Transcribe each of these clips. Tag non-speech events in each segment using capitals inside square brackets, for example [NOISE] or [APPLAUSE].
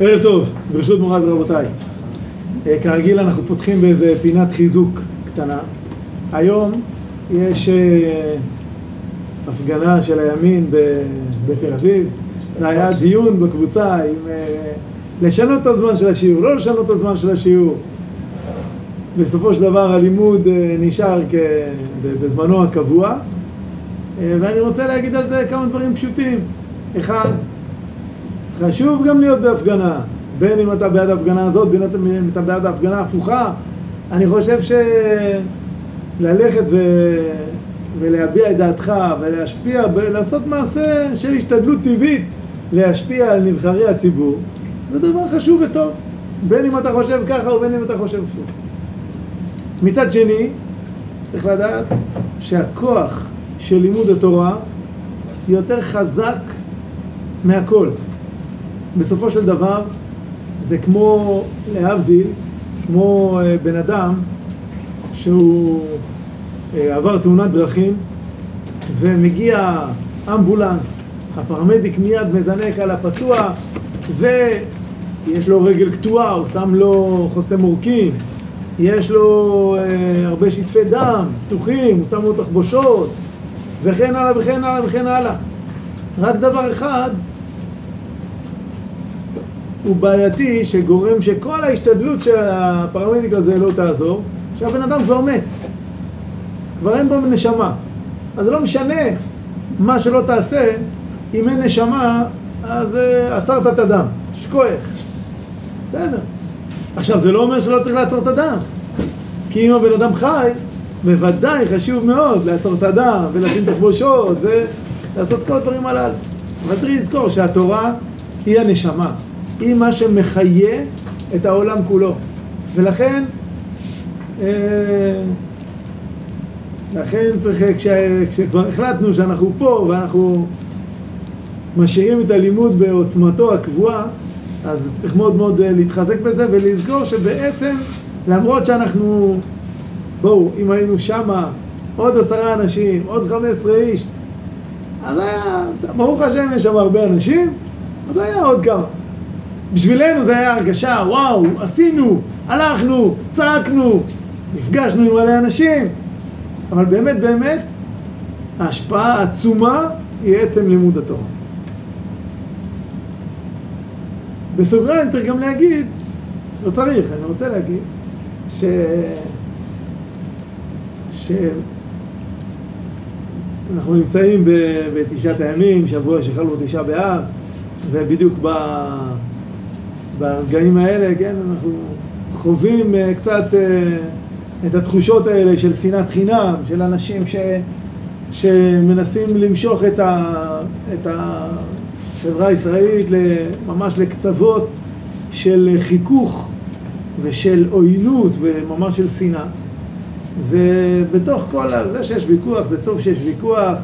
ערב טוב, ברשות מוריי ורבותיי. אה, כרגיל אנחנו פותחים באיזה פינת חיזוק קטנה. היום יש אה, הפגנה של הימין בתל אביב. זה היה דיון בקבוצה אם אה, לשנות את הזמן של השיעור, לא לשנות את הזמן של השיעור. בסופו של דבר הלימוד נשאר בזמנו הקבוע. ואני רוצה להגיד על זה כמה דברים פשוטים. אחד, חשוב גם להיות בהפגנה, בין אם אתה בעד ההפגנה הזאת, בין אם אתה בעד ההפגנה ההפוכה. אני חושב שללכת ו... ולהביע את דעתך ולהשפיע, לעשות מעשה של השתדלות טבעית להשפיע על נבחרי הציבור, זה דבר חשוב וטוב, בין אם אתה חושב ככה ובין אם אתה חושב הפוך. מצד שני, צריך לדעת שהכוח של לימוד התורה יותר חזק מהכל. בסופו של דבר זה כמו, להבדיל, כמו אה, בן אדם שהוא אה, עבר תאונת דרכים ומגיע אמבולנס, הפרמדיק מיד מזנק על הפצוע ויש לו רגל קטועה, הוא שם לו חוסם עורקים, יש לו אה, הרבה שטפי דם פתוחים, הוא שם לו תחבושות וכן הלאה וכן הלאה וכן הלאה. רק דבר אחד הוא בעייתי שגורם שכל ההשתדלות של הפרמדיק הזה לא תעזור, שהבן אדם כבר מת, כבר אין בו נשמה. אז זה לא משנה מה שלא תעשה, אם אין נשמה, אז uh, עצרת את הדם, שכוח. בסדר. עכשיו, זה לא אומר שלא צריך לעצור את הדם. כי אם הבן אדם חי, בוודאי חשוב מאוד לעצור את הדם ולשים תחבושות ולעשות כל הדברים הללו. אבל צריך לזכור שהתורה היא הנשמה. היא מה שמחיה את העולם כולו. ולכן, אה, לכן צריך, כש, כשכבר החלטנו שאנחנו פה ואנחנו משאירים את הלימוד בעוצמתו הקבועה, אז צריך מאוד מאוד להתחזק בזה ולזכור שבעצם, למרות שאנחנו, בואו, אם היינו שמה עוד עשרה אנשים, עוד חמש עשרה איש, אז היה, ברוך השם יש שם הרבה אנשים, אז היה עוד כמה. בשבילנו זה היה הרגשה, וואו, עשינו, הלכנו, צעקנו, נפגשנו עם מלא אנשים, אבל באמת באמת ההשפעה העצומה היא עצם לימוד התורה. בסוגריים צריך גם להגיד, לא צריך, אני רוצה להגיד, ש... ש... אנחנו נמצאים בתשעת הימים, שבוע שחלו תשעה באב, ובדיוק ב... ברגעים האלה, כן, אנחנו חווים uh, קצת uh, את התחושות האלה של שנאת חינם, של אנשים ש, שמנסים למשוך את, ה, את החברה הישראלית ממש לקצוות של חיכוך ושל עוינות וממש של שנאה. ובתוך כל זה שיש ויכוח, זה טוב שיש ויכוח,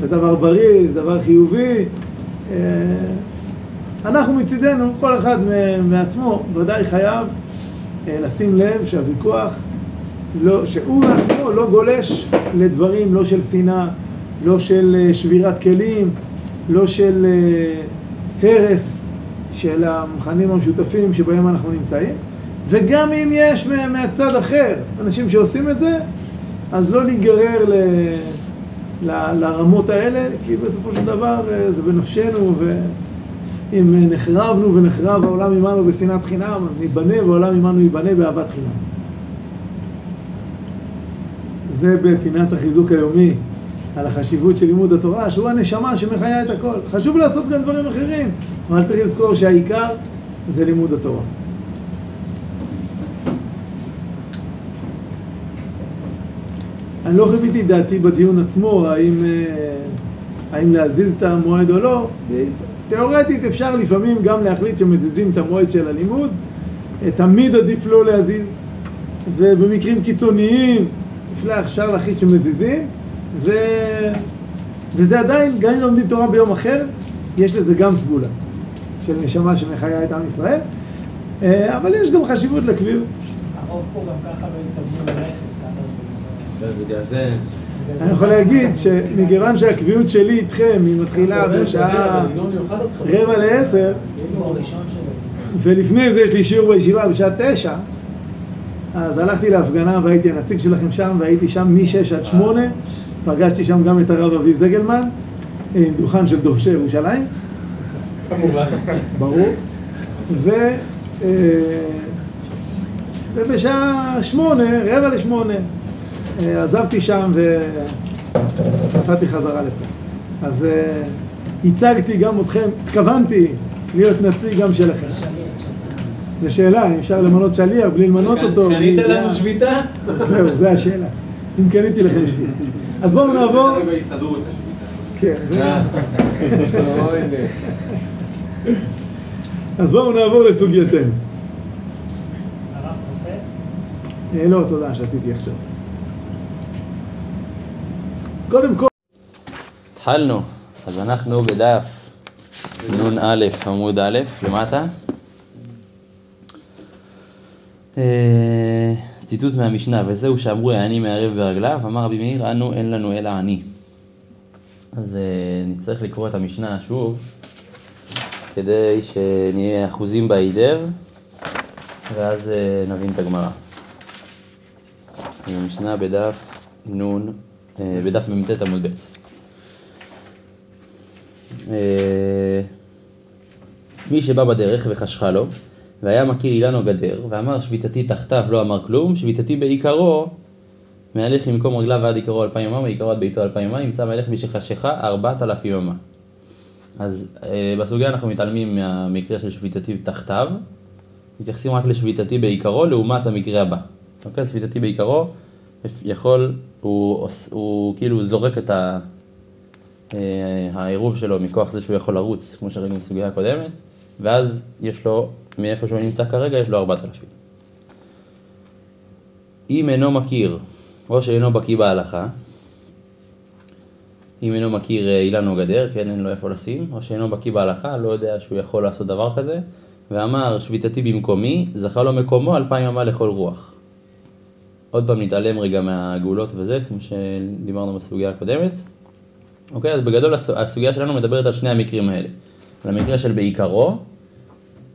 זה דבר בריא, זה דבר חיובי. אנחנו מצידנו, כל אחד מעצמו ודאי חייב לשים לב שהוויכוח, לא, שהוא מעצמו לא גולש לדברים לא של שנאה, לא של שבירת כלים, לא של הרס של המכנים המשותפים שבהם אנחנו נמצאים. וגם אם יש מהצד אחר אנשים שעושים את זה, אז לא להיגרר ל... לרמות האלה, כי בסופו של דבר זה בנפשנו ו... אם נחרבנו ונחרב העולם עמנו בשנאת חינם, ניבנה והעולם עמנו ייבנה באהבת חינם. זה בפינת החיזוק היומי על החשיבות של לימוד התורה, שהוא הנשמה שמחיה את הכל. חשוב לעשות גם דברים אחרים, אבל צריך לזכור שהעיקר זה לימוד התורה. אני לא חיוויתי דעתי בדיון עצמו, האם, האם להזיז את המועד או לא, תיאורטית אפשר לפעמים גם להחליט שמזיזים את המועד של הלימוד, תמיד עדיף לא להזיז, ובמקרים קיצוניים אפשר להחליט שמזיזים, ו... וזה עדיין, גם אם לומדים תורה ביום אחר, יש לזה גם סגולה של נשמה שמחיה את עם ישראל, אבל יש גם חשיבות לקביעות. הרוב פה גם ככה לא התכוונו ללכת. בגלל זה... אני יכול להגיד שמכיוון שהקביעות שלי איתכם היא מתחילה בשעה רבע לעשר, שלו. ולפני זה יש לי שיעור בישיבה בשעה תשע, אז הלכתי להפגנה והייתי הנציג שלכם שם, והייתי שם משש עד שמונה, פגשתי שם גם את הרב אבי זגלמן, עם דוכן של דורשי ירושלים, כמובן. ברור, ו... אה, ובשעה שמונה, רבע לשמונה, אה, עזבתי שם ונסעתי חזרה לפה. אז אה, הצגתי גם אתכם, התכוונתי להיות נציג גם שלכם. זו שאלה, אם אפשר למנות שליח בלי למנות אותו. קנית בלי- לנו שביתה? זהו, זו השאלה. אם קניתי לכם שביתה. אז בואו נעבור... כן, זה- אז בואו נעבור לסוגייתנו. הרב קופא? אה, לא, תודה, שתיתי עכשיו. קודם כל, התחלנו, אז אנחנו בדף נ"א עמוד א', למטה. אה, ציטוט מהמשנה, וזהו שאמרו העני מערב ברגליו, אמר רבי מאיר, אנו אין לנו אלא עני. אז אה, נצטרך לקרוא את המשנה שוב, כדי שנהיה אחוזים בהידר, ואז אה, נבין את הגמרא. המשנה בדף נ', אה, בדף מ"ט עמוד ב'. אה, מי שבא בדרך וחשכה לו, והיה מכיר אילן או גדר, ואמר שביתתי תחתיו לא אמר כלום, שביתתי בעיקרו, מהלך ממקום רגליו ועד עיקרו אלפיים ימה, מעיקרו עד ביתו אלפיים ימה, ימצא מלך משחשיכה ארבעת אלפים ימה. אז אה, בסוגיה אנחנו מתעלמים מהמקרה של שביתתי תחתיו, מתייחסים רק לשביתתי בעיקרו לעומת המקרה הבא. אוקיי? שביתתי בעיקרו יכול, הוא, עוש- הוא כאילו זורק את ה... אה, העירוב שלו מכוח זה שהוא יכול לרוץ, כמו שראינו בסוגיה הקודמת, ואז יש לו, מאיפה שהוא נמצא כרגע, יש לו 4,000. אם אינו מכיר, או שאינו בקיא בהלכה, אם אינו מכיר אה, אילן או גדר, כן, אין לו איפה לשים, או שאינו בקיא בהלכה, לא יודע שהוא יכול לעשות דבר כזה, ואמר שביתתי במקומי, זכה לו מקומו אלפיים אמה לכל רוח. עוד פעם נתעלם רגע מהגאולות וזה, כמו שדיברנו בסוגיה הקודמת. אוקיי, אז בגדול הס- הסוגיה שלנו מדברת על שני המקרים האלה. על המקרה של בעיקרו,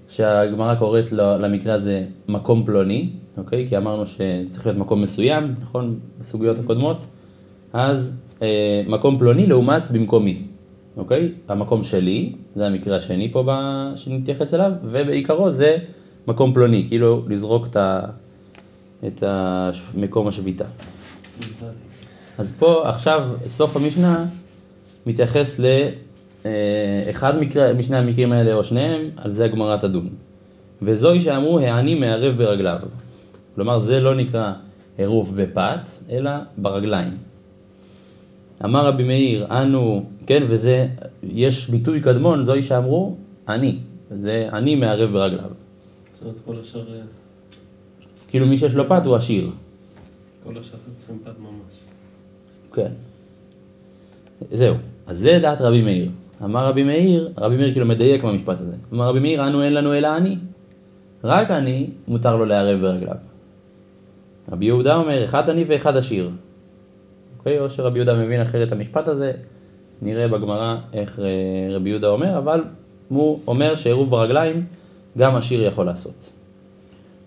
שהגמרא קוראת למקרה הזה מקום פלוני, אוקיי? כי אמרנו שצריך להיות מקום מסוים, נכון? בסוגיות הקודמות. אז אה, מקום פלוני לעומת במקומי, אוקיי? המקום שלי, זה המקרה השני פה ב... שנתייחס אליו, ובעיקרו זה מקום פלוני, כאילו לזרוק את, ה... את. מקום השביתה. אז פה עכשיו סוף המשנה מתייחס לאחד מקרה, משני המקרים האלה או שניהם, על זה הגמרא תדון. וזוהי שאמרו העני מערב ברגליו. כלומר זה לא נקרא עירוב בפת, אלא ברגליים. אמר רבי מאיר, אנו, כן, וזה, יש ביטוי קדמון, זוהי שאמרו, אני. זה אני מערב ברגליו. זאת אומרת, כל השאר, אה, כאילו מי שיש לו פת הוא עשיר. כל השאר צריכים פת ממש. כן. זהו, אז זה דעת רבי מאיר. אמר רבי מאיר, רבי מאיר כאילו מדייק במשפט הזה. אמר רבי מאיר, אנו אין לנו אלא אני. רק אני, מותר לו לערב ברגליו. רבי יהודה אומר, אחד עני ואחד עשיר. אוקיי, או שרבי יהודה מבין אחרת את המשפט הזה, נראה בגמרא איך אה, רבי יהודה אומר, אבל הוא אומר שעירוב ברגליים, גם עשיר יכול לעשות.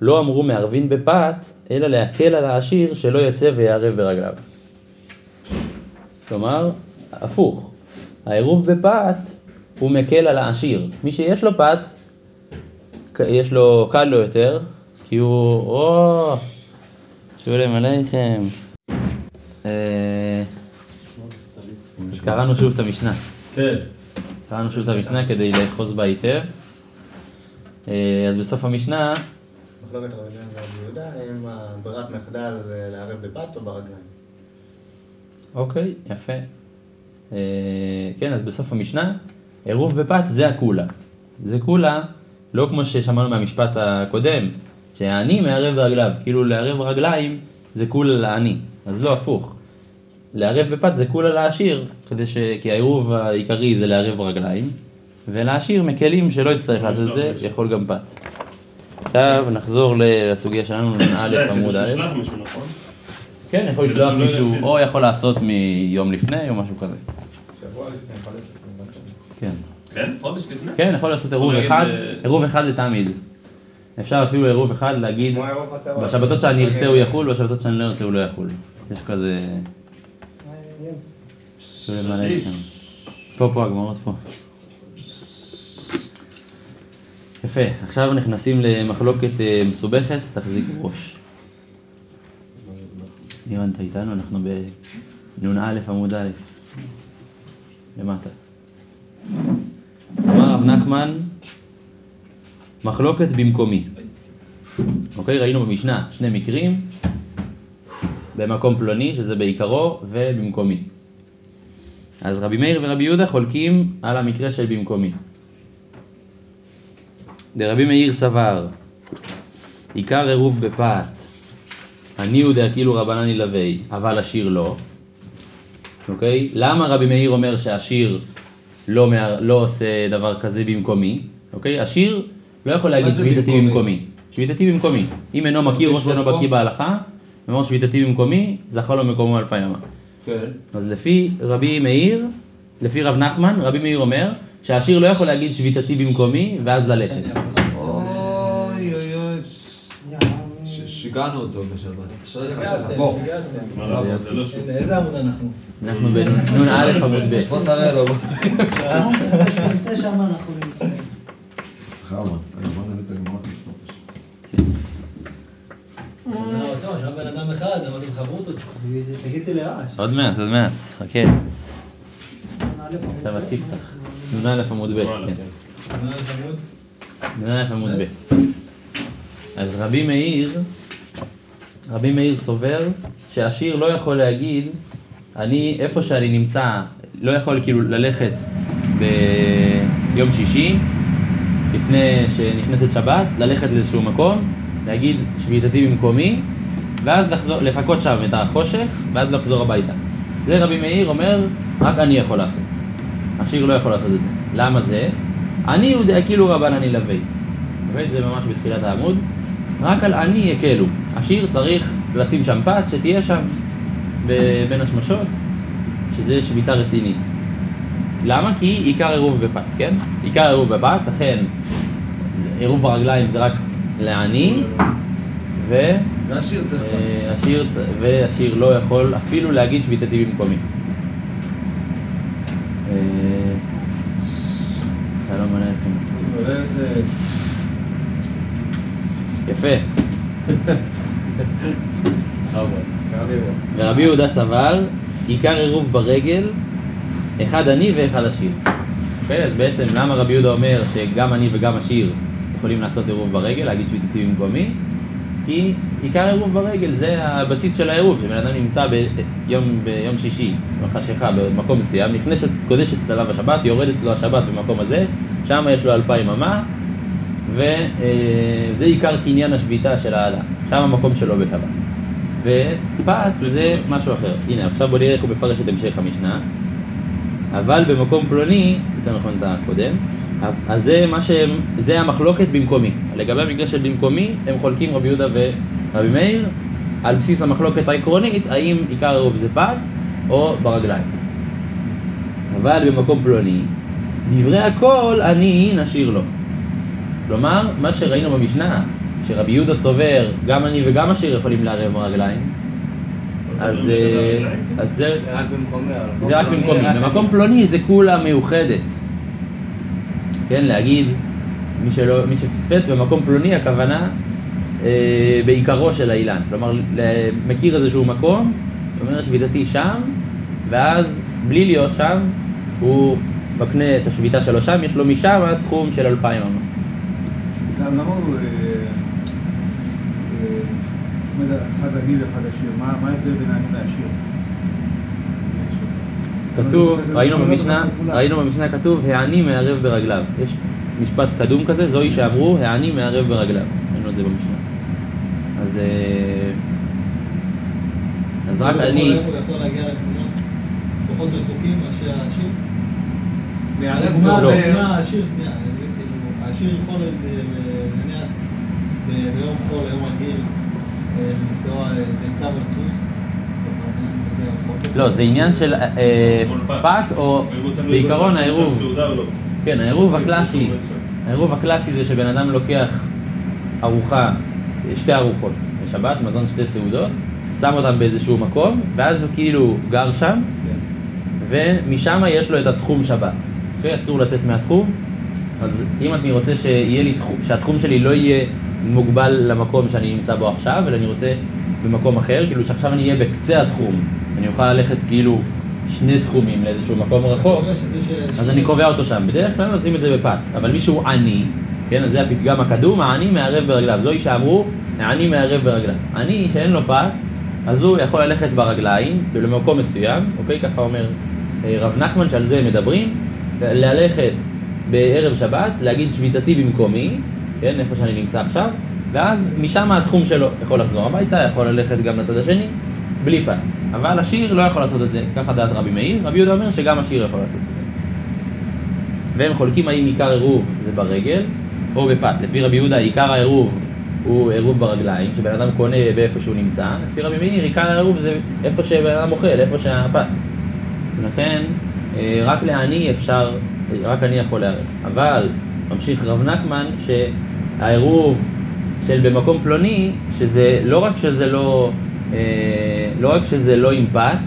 לא אמרו מערבין בפת, אלא להקל על העשיר שלא יצא ויערב ברגליו. כלומר, הפוך. העירוב בפת הוא מקל על העשיר. מי שיש לו פת, יש לו, קל לו יותר, כי הוא, או, שולם עליכם. אה, אז קראנו שוב את המשנה. כן. קראנו שוב את המשנה כדי לאחוז בה היטב. אה, אז בסוף המשנה, מחלוקת רבי מאיר ורבי יהודה, אם הברירת מחדל זה לערב בפת או ברגליים. אוקיי, יפה. אה, כן, אז בסוף המשנה, עירוב בפת זה הקולה. זה קולה, לא כמו ששמענו מהמשפט הקודם, שהעני מערב ברגליו, כאילו לערב רגליים זה קולה לעני, אז לא הפוך. לערב בפת זה קולה לעשיר, כדי ש... כי העירוב העיקרי זה לערב רגליים, ולעשיר מקלים שלא יצטרך לעשות את זה, יכול גם פת. עכשיו נחזור לסוגיה שלנו, א' עמוד א'. נכון? כן, יכול לשלוח מישהו. או יכול לעשות מיום לפני, או משהו כזה. שבוע לפני. כן. כן? חודש לפני? כן, יכול לעשות עירוב אחד, אה, עירוב אחד לתמיד. אפשר אפילו עירוב אחד להגיד. בשבתות שאני ארצה הוא יחול, בשבתות שאני לא ארצה הוא לא יחול. יש כזה... פה, פה, הגמרות פה. יפה, עכשיו נכנסים למחלוקת אה, מסובכת, תחזיק ראש. נירן, אתה איתנו? אנחנו בנ"א עמוד א', למטה. אמר רב נחמן, מחלוקת במקומי. אוקיי, ראינו במשנה שני מקרים, במקום פלוני, שזה בעיקרו, ובמקומי. אז רבי מאיר ורבי יהודה חולקים על המקרה של במקומי. דרבי מאיר סבר, עיקר עירוב בפת, אני יודע כאילו רבנן ילווה, אבל השיר לא. אוקיי? למה רבי מאיר אומר שהשיר לא, מה- לא עושה דבר כזה במקומי? אוקיי? השיר לא יכול להגיד שביתתי במקומי? שביתתי במקומי. אם אינו מכיר או שאינו בקיא? בהלכה, אמר שביתתי במקומי, זכה לו מקומו על פי. כן. אז לפי רבי מאיר, לפי רב נחמן, רבי מאיר אומר שהשיר לא יכול להגיד שביתתי במקומי ואז ללכת. אוי אוי אוי. שיגענו אותו בשבת. לא. איזה עמוד אנחנו? אנחנו בנ"א עמוד ב'. בוא תראה לו. בוא. נמצא שם אנחנו נמצאים. חמה. בוא נביא את הגמרות. שם בן אדם אחד, אמרתי לך חברותות, תגידי לרעש. עוד מעט, עוד מעט, חכה. עכשיו הספתח. נ"א עמוד ב', כן. נ"א עמוד ב'. אז רבי מאיר, רבי מאיר סובר שהשיר לא יכול להגיד, אני, איפה שאני נמצא, לא יכול כאילו ללכת ביום שישי, לפני שנכנסת שבת, ללכת לאיזשהו מקום, להגיד שביתתי במקומי, ואז לחזור, לחכות שם את החושך, ואז לחזור הביתה. זה רבי מאיר אומר, רק אני יכול לעשות. השיר לא יכול לעשות את זה. למה זה? אני יודע כאילו רבן אני לווה. אוקיי? זה ממש בתחילת העמוד. רק על אני יקלו. השיר צריך לשים שם פת שתהיה שם בין השמשות, שזה שביתה רצינית. למה? כי עיקר עירוב בפת, כן? עיקר עירוב בפת, לכן עירוב ברגליים זה רק לעני, ו... והשיר צריך... אה, והשיר לא יכול אפילו להגיד שביתתי במקומי. שלום עליכם. יפה. ורבי יהודה סבר, עיקר עירוב ברגל, אחד אני ואחד השיר. אוקיי, אז בעצם למה רבי יהודה אומר שגם אני וגם השיר יכולים לעשות עירוב ברגל, להגיד שביתתי במקומי? כי עיקר עירוב ברגל זה הבסיס של העירוב, שבן אדם נמצא ביום, ביום שישי, בחשיכה, במקום מסוים, נכנסת, קודשת עליו השבת, יורדת לו השבת במקום הזה, שם יש לו אלפיים אמה, וזה עיקר קניין השביתה של האדם, שם המקום שלו בשבת. ופץ זה משהו אחר. הנה, עכשיו בוא נראה איך הוא מפרש את המשך המשנה. אבל במקום פלוני, יותר נכון את הקודם, אז זה מה שהם, זה המחלוקת במקומי. לגבי המקרה של במקומי, הם חולקים רבי יהודה ורבי מאיר, על בסיס המחלוקת העקרונית, האם עיקר הרוב זה פת או ברגליים. אבל במקום פלוני, דברי הכל אני נשאיר לו. כלומר, מה שראינו במשנה, שרבי יהודה סובר, גם אני וגם השיר יכולים לערב ברגליים, אז, אה, אז זה, זה רק במקומי. אבל זה רק במקומי, במקום פלוני זה כולה מאוחדת. כן, להגיד, מי, שלא, מי שפספס, במקום פלוני הכוונה אה, בעיקרו של האילן. כלומר, מכיר איזשהו מקום, אומר שביתתי שם, ואז בלי להיות שם, הוא מקנה את השביתה שלו שם, יש לו משם תחום של אלפיים אמה. למה הוא... אה, אה, אומר, אחד עני ואחד עשיר, מה מה ההבדל בין העני והעשיר? כתוב, זה ראינו לא במשנה. ראינו במשנה כתוב, העני מערב ברגליו. יש משפט קדום כזה, זוהי שאמרו, העני מערב ברגליו. ראינו את זה במשנה. אז... אה, אז רק אני... הוא יכול להגיע למקומות פחות רחוקים מאשר העשיר? לא. שנייה, יכול, נניח, ביום חול, רגיל, אה, לנסוע אה, על סוס, זה עניין של אה, מול פת. או בעיקרון העירוב. כן, העירוב הקלאסי, העירוב הקלאסי זה שבן אדם לוקח ארוחה, שתי ארוחות בשבת, מזון שתי סעודות, שם אותם באיזשהו מקום, ואז הוא כאילו גר שם, ומשם יש לו את התחום שבת. אוקיי? אסור לצאת מהתחום, אז אם אני רוצה שיהיה לי תחום, שהתחום שלי לא יהיה מוגבל למקום שאני נמצא בו עכשיו, אלא אני רוצה במקום אחר, כאילו שעכשיו אני אהיה בקצה התחום, אני אוכל ללכת כאילו שני תחומים לאיזשהו מקום רחוק, אז אני קובע אותו שם. בדרך כלל עושים את זה בפת, אבל מישהו עני, כן, אז זה הפתגם הקדום, העני מערב ברגליו. זוהי שאמרו, העני מערב ברגליו. עני שאין לו פת, אז הוא יכול ללכת ברגליים למקום מסוים, אוקיי? ככה אומר אה, רב נחמן שעל זה הם מדברים, ללכת בערב שבת, להגיד שביתתי במקומי, כן, איפה שאני נמצא עכשיו, ואז משם התחום שלו יכול לחזור הביתה, יכול ללכת גם לצד השני, בלי פת. אבל השיר לא יכול לעשות את זה, ככה דעת רבי מאיר, רבי יהודה אומר שגם השיר יכול לעשות את זה. והם חולקים האם עיקר עירוב זה ברגל או בפת. לפי רבי יהודה עיקר העירוב הוא עירוב ברגליים, שבן אדם קונה באיפה שהוא נמצא, לפי רבי מאיר עיקר העירוב זה איפה שבן אדם אוכל, איפה שהפת. ולכן רק לעני אפשר, רק אני יכול לערב. אבל ממשיך רב נחמן שהעירוב של במקום פלוני, שזה לא רק שזה לא, אה, לא רק שזה לא עם פת,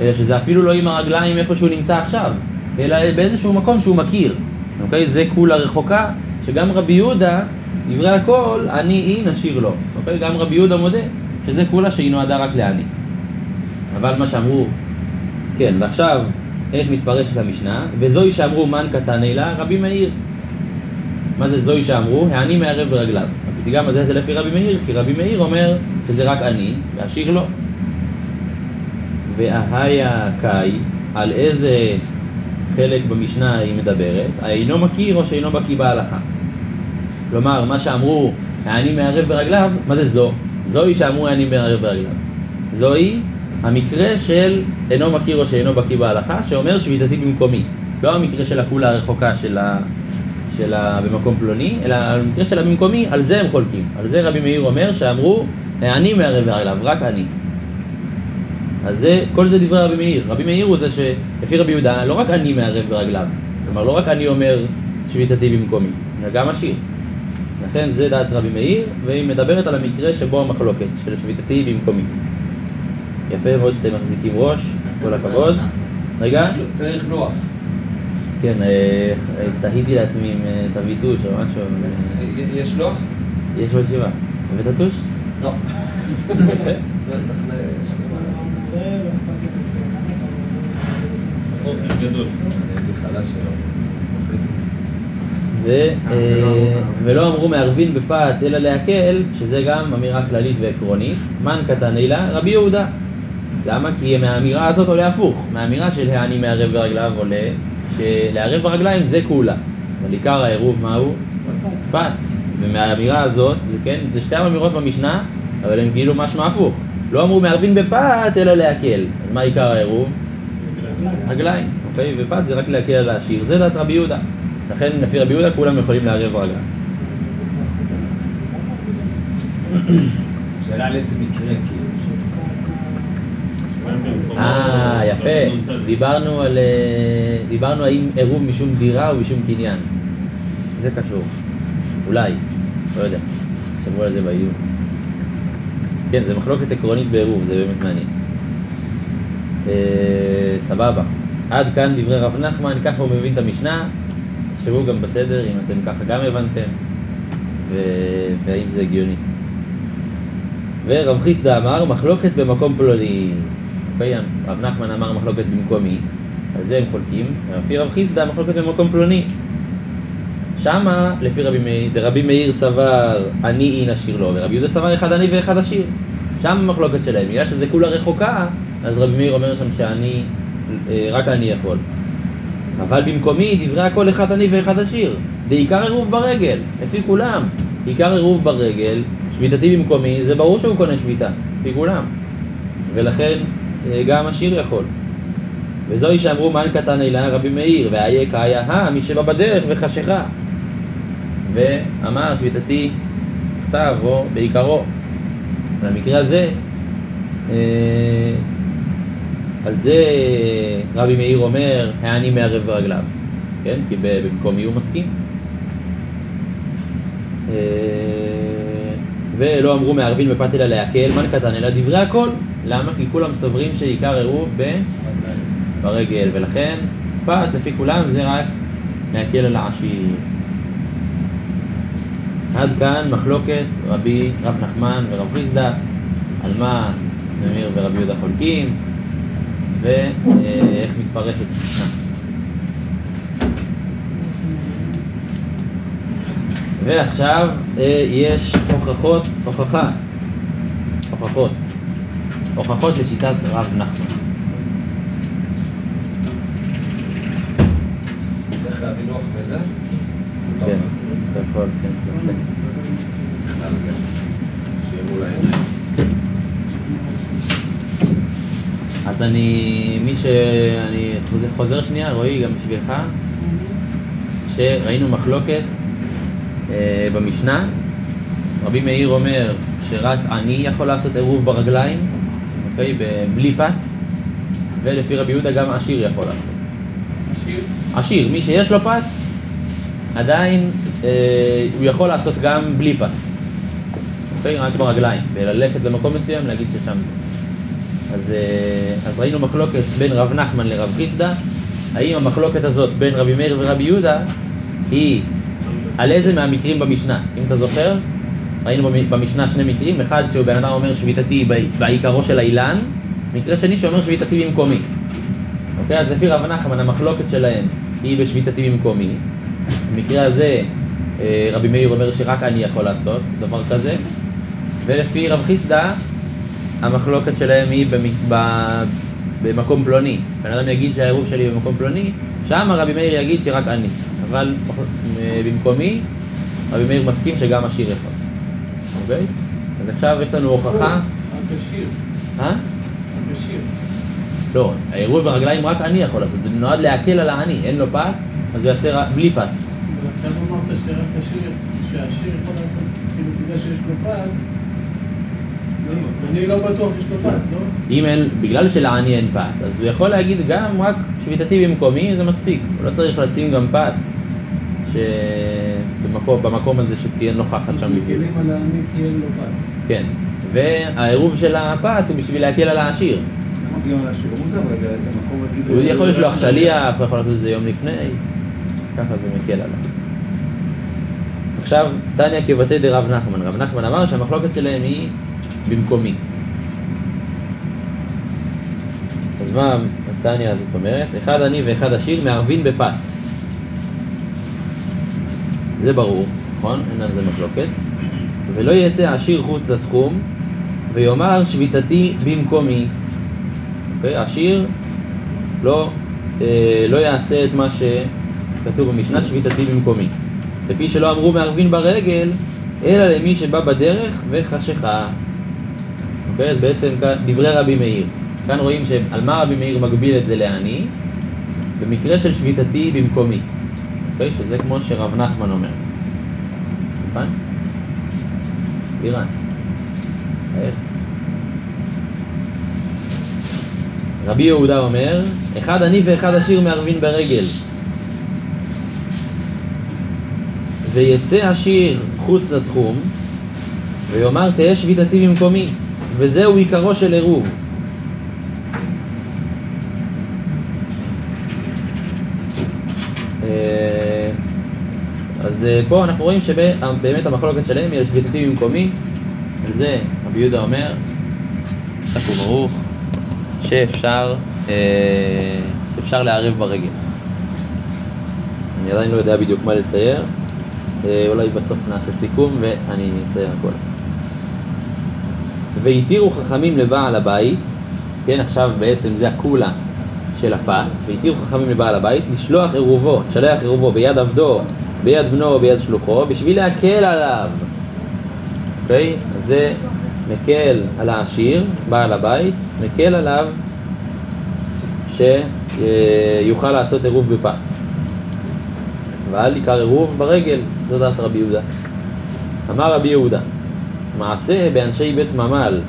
אלא שזה אפילו לא עם הרגליים איפה שהוא נמצא עכשיו, אלא באיזשהו מקום שהוא מכיר, אוקיי? זה כולה רחוקה, שגם רבי יהודה, דברי הכל, אני אי נשאיר לו, אוקיי? גם רבי יהודה מודה שזה כולה שהיא נועדה רק לעני. אבל מה שאמרו, כן, ועכשיו איך מתפרשת המשנה, וזוהי שאמרו מן קטן אלה, רבי מאיר. מה זה זוהי שאמרו? העני מערב ברגליו. הפתגם הזה זה לפי רבי מאיר, כי רבי מאיר אומר שזה רק אני, והשיר לא. וההיה קאי, על איזה חלק במשנה היא מדברת, האינו מכיר או שאינו בקיא בהלכה. כלומר, מה שאמרו, העני מערב ברגליו, מה זה זו? זוהי שאמרו העני מערב ברגליו. זוהי המקרה של אינו מכיר או שאינו בקיא בהלכה, שאומר שביתתי במקומי. לא המקרה של הכולה הרחוקה של ה... של ה... במקום פלוני, אלא המקרה של הבמקומי, על זה הם חולקים. על זה רבי מאיר אומר שאמרו, אני מערב ברגליו, רק אני. אז זה, כל זה דברי רבי מאיר. רבי מאיר הוא זה שלפי רבי יהודה, לא רק אני מערב ברגליו. כלומר, לא רק אני אומר שביתתי במקומי, אלא גם השיר. לכן זה דעת רבי מאיר, והיא מדברת על המקרה שבו המחלוקת, של שביתתי במקומי. יפה מאוד שאתם מחזיקים ראש, כל הכבוד. רגע. צריך לוח. כן, אה, תהיתי לעצמי אם אה, תביא טוש או משהו. יש לוח? אה, יש בישיבה. הבאת טוש? לא. [LAUGHS] אה, ולא אמרו מערבין בפת אלא להקל, שזה גם אמירה כללית ועקרונית. מן קטן אילה? רבי יהודה. למה? כי מהאמירה הזאת עולה הפוך. מהאמירה של העני מערב ברגליו עולה שלערב ברגליים זה כולה. אבל עיקר העירוב מהו? פת. ומהאמירה הזאת, זה כן, זה שתי אמירות במשנה, אבל הן כאילו משמע הפוך. לא אמרו מערבין בפת אלא להקל. אז מה עיקר העירוב? רגליים, אוקיי? ופת זה רק להקל על העשיר. זה דעת רבי יהודה. לכן לפי רבי יהודה כולם יכולים לערב רגליים. שאלה על איזה מקרה, כאילו. אה, יפה. דיברנו על... אה, דיברנו האם עירוב משום דירה או משום קניין. זה קשור. אולי. לא יודע. תחשבו על זה בעיון. כן, זה מחלוקת עקרונית בעירוב, זה באמת מעניין. אה, סבבה. עד כאן דברי רב נחמן, ככה הוא מבין את המשנה. תחשבו גם בסדר, אם אתם ככה גם הבנתם, ו- והאם זה הגיוני. ורב חיסדא אמר מחלוקת במקום פלוני. אוקיי, רב נחמן אמר מחלוקת במקומי, על זה הם חולקים, ולפי רב חיסדא מחלוקת במקום פלוני. שמה, לפי רבי מאיר, דרבי מאיר סבר אני אין אשיר לו, ורבי יהודה סבר אחד אני ואחד עשיר. שם המחלוקת שלהם, בגלל שזה כולה רחוקה, אז רבי מאיר אומר שם שאני, אה, רק אני יכול. אבל במקומי דברי הכל אחד אני ואחד עשיר. בעיקר עירוב ברגל, לפי כולם. עיקר עירוב ברגל, שביתתי במקומי, זה ברור שהוא קונה שביתה, לפי כולם. ולכן גם עשיר יכול. וזוהי שאמרו מן קטן אלה רבי מאיר, ואיה קאיה הא מי שבא בדרך וחשיכה. ואמר שביתתי בכתב או בעיקרו. במקרה הזה, אה, על זה רבי מאיר אומר, העני מערב ברגליו. כן? כי ב- במקומי הוא מסכים. אה, ולא אמרו מערבין בפת אלא להקל, מה קטן אלא דברי הכל. למה? כי כולם סוברים שעיקר עירוב ב... ברגל, ולכן פת לפי כולם זה רק להקל על העשיר. עד כאן מחלוקת רבי רב נחמן ורב חיסדא, על מה נמיר ורבי יהודה חולקים, ואיך מתפרסת המשנה. ועכשיו אה, יש הוכחות, הוכחה, הוכחות, הוכחות לשיטת רב נחמן. איך להביא לוח וזה? כן, יכול, כן, תעשה. העיניים. אז אני, מי שאני חוזר, חוזר שנייה, רועי, גם בשבילך, שראינו מחלוקת אה, במשנה, רבי מאיר אומר שרק אני יכול לעשות עירוב ברגליים, אוקיי, בלי פת, ולפי רבי יהודה גם עשיר יכול לעשות. עשיר? עשיר, מי שיש לו פת, עדיין אה, הוא יכול לעשות גם בלי פת. אוקיי? רק ברגליים, וללכת למקום מסוים, להגיד ששם. אז, אה, אז ראינו מחלוקת בין רב נחמן לרב חיסדא, האם המחלוקת הזאת בין רבי מאיר ורבי יהודה היא על איזה מהמקרים במשנה? אם אתה זוכר, ראינו במ- במשנה שני מקרים, אחד שהוא בן אדם אומר שביתתי בעיקרו של האילן, מקרה שני שאומר שביתתי במקומי. אוקיי, אז לפי רב נחמן המחלוקת שלהם היא בשביתתי במקומי. במקרה הזה אה, רבי מאיר אומר שרק אני יכול לעשות דבר כזה, ולפי רב חיסדא המחלוקת שלהם היא. במקום פלוני. בן אדם יגיד שהעירוב שלי במקום פלוני, שם רבי מאיר יגיד שרק אני. אבל אה, במקומי, רבי מאיר מסכים שגם עשיר יכול. אוקיי? אז עכשיו יש לנו הוכחה. הקשיר. אה? הקשיר. לא, העירוב ברגליים רק אני יכול לעשות, זה נועד להקל על העני, אין לו פת, אז הוא יעשה רק- בלי פת. אבל עכשיו אמרת שרק השיר, שהשיר יכול לעשות, כאילו בגלל שיש לו פת, אני- לא בטוח שיש לו פת, לא? אם אין, בגלל שלעני אין פת, אז הוא יכול להגיד גם רק שביתתי במקומי, זה מספיק. הוא לא צריך לשים גם פת, שבמקום, במקום הזה שתהיה נוכחת שם פת. כן. והעירוב של הפת הוא בשביל להקל על העשיר. הוא יכול לשלוח שליח, הוא יכול לעשות את זה יום לפני, ככה זה מקל עליו. עכשיו, תניא כבתי דרב נחמן. רב נחמן אמר שהמחלוקת שלהם היא במקומי. אז מה תניא הזאת אומרת? אחד עני ואחד עשיר מערבין בפת. זה ברור, נכון? אין על זה מחלוקת. ולא יצא עשיר חוץ לתחום, ויאמר שביתתי במקומי. אוקיי? עשיר לא, אה, לא יעשה את מה שכתוב במשנה, שביתתי במקומי. לפי שלא אמרו מערבין ברגל, אלא למי שבא בדרך וחשיכה. אוקיי? אז בעצם דברי רבי מאיר. כאן רואים שעל מה רבי מאיר מגביל את זה לעני? במקרה של שביתתי במקומי. אוקיי? שזה כמו שרב נחמן אומר. נכון? אירן. איך? רבי יהודה אומר, אחד עני ואחד עשיר מערבין ברגל. ויצא עשיר חוץ לתחום, ויאמר תהא שביתתי במקומי, וזהו עיקרו של עירוב. אה, פה אנחנו רואים שבאמת המחלוקת שלהם היא על שביתתי במקומי, וזה רבי יהודה אומר, חזק וברוך, שאפשר, אה, שאפשר לערב ברגל. אני עדיין לא יודע בדיוק מה לצייר, אה, אולי בסוף נעשה סיכום ואני אצייר הכל. והתירו חכמים לבעל הבית, כן עכשיו בעצם זה הקולה של הפת, והתירו חכמים לבעל הבית לשלוח עירובו, לשלח עירובו ביד עבדו, ביד בנו או ביד שלוחו, בשביל להקל עליו. אוקיי? אז זה מקל על העשיר, בעל הבית, מקל עליו שיוכל לעשות עירוב בפת. ועל עיקר עירוב ברגל, זו דעת רבי יהודה. אמר רבי יהודה, מעשה באנשי בית ממל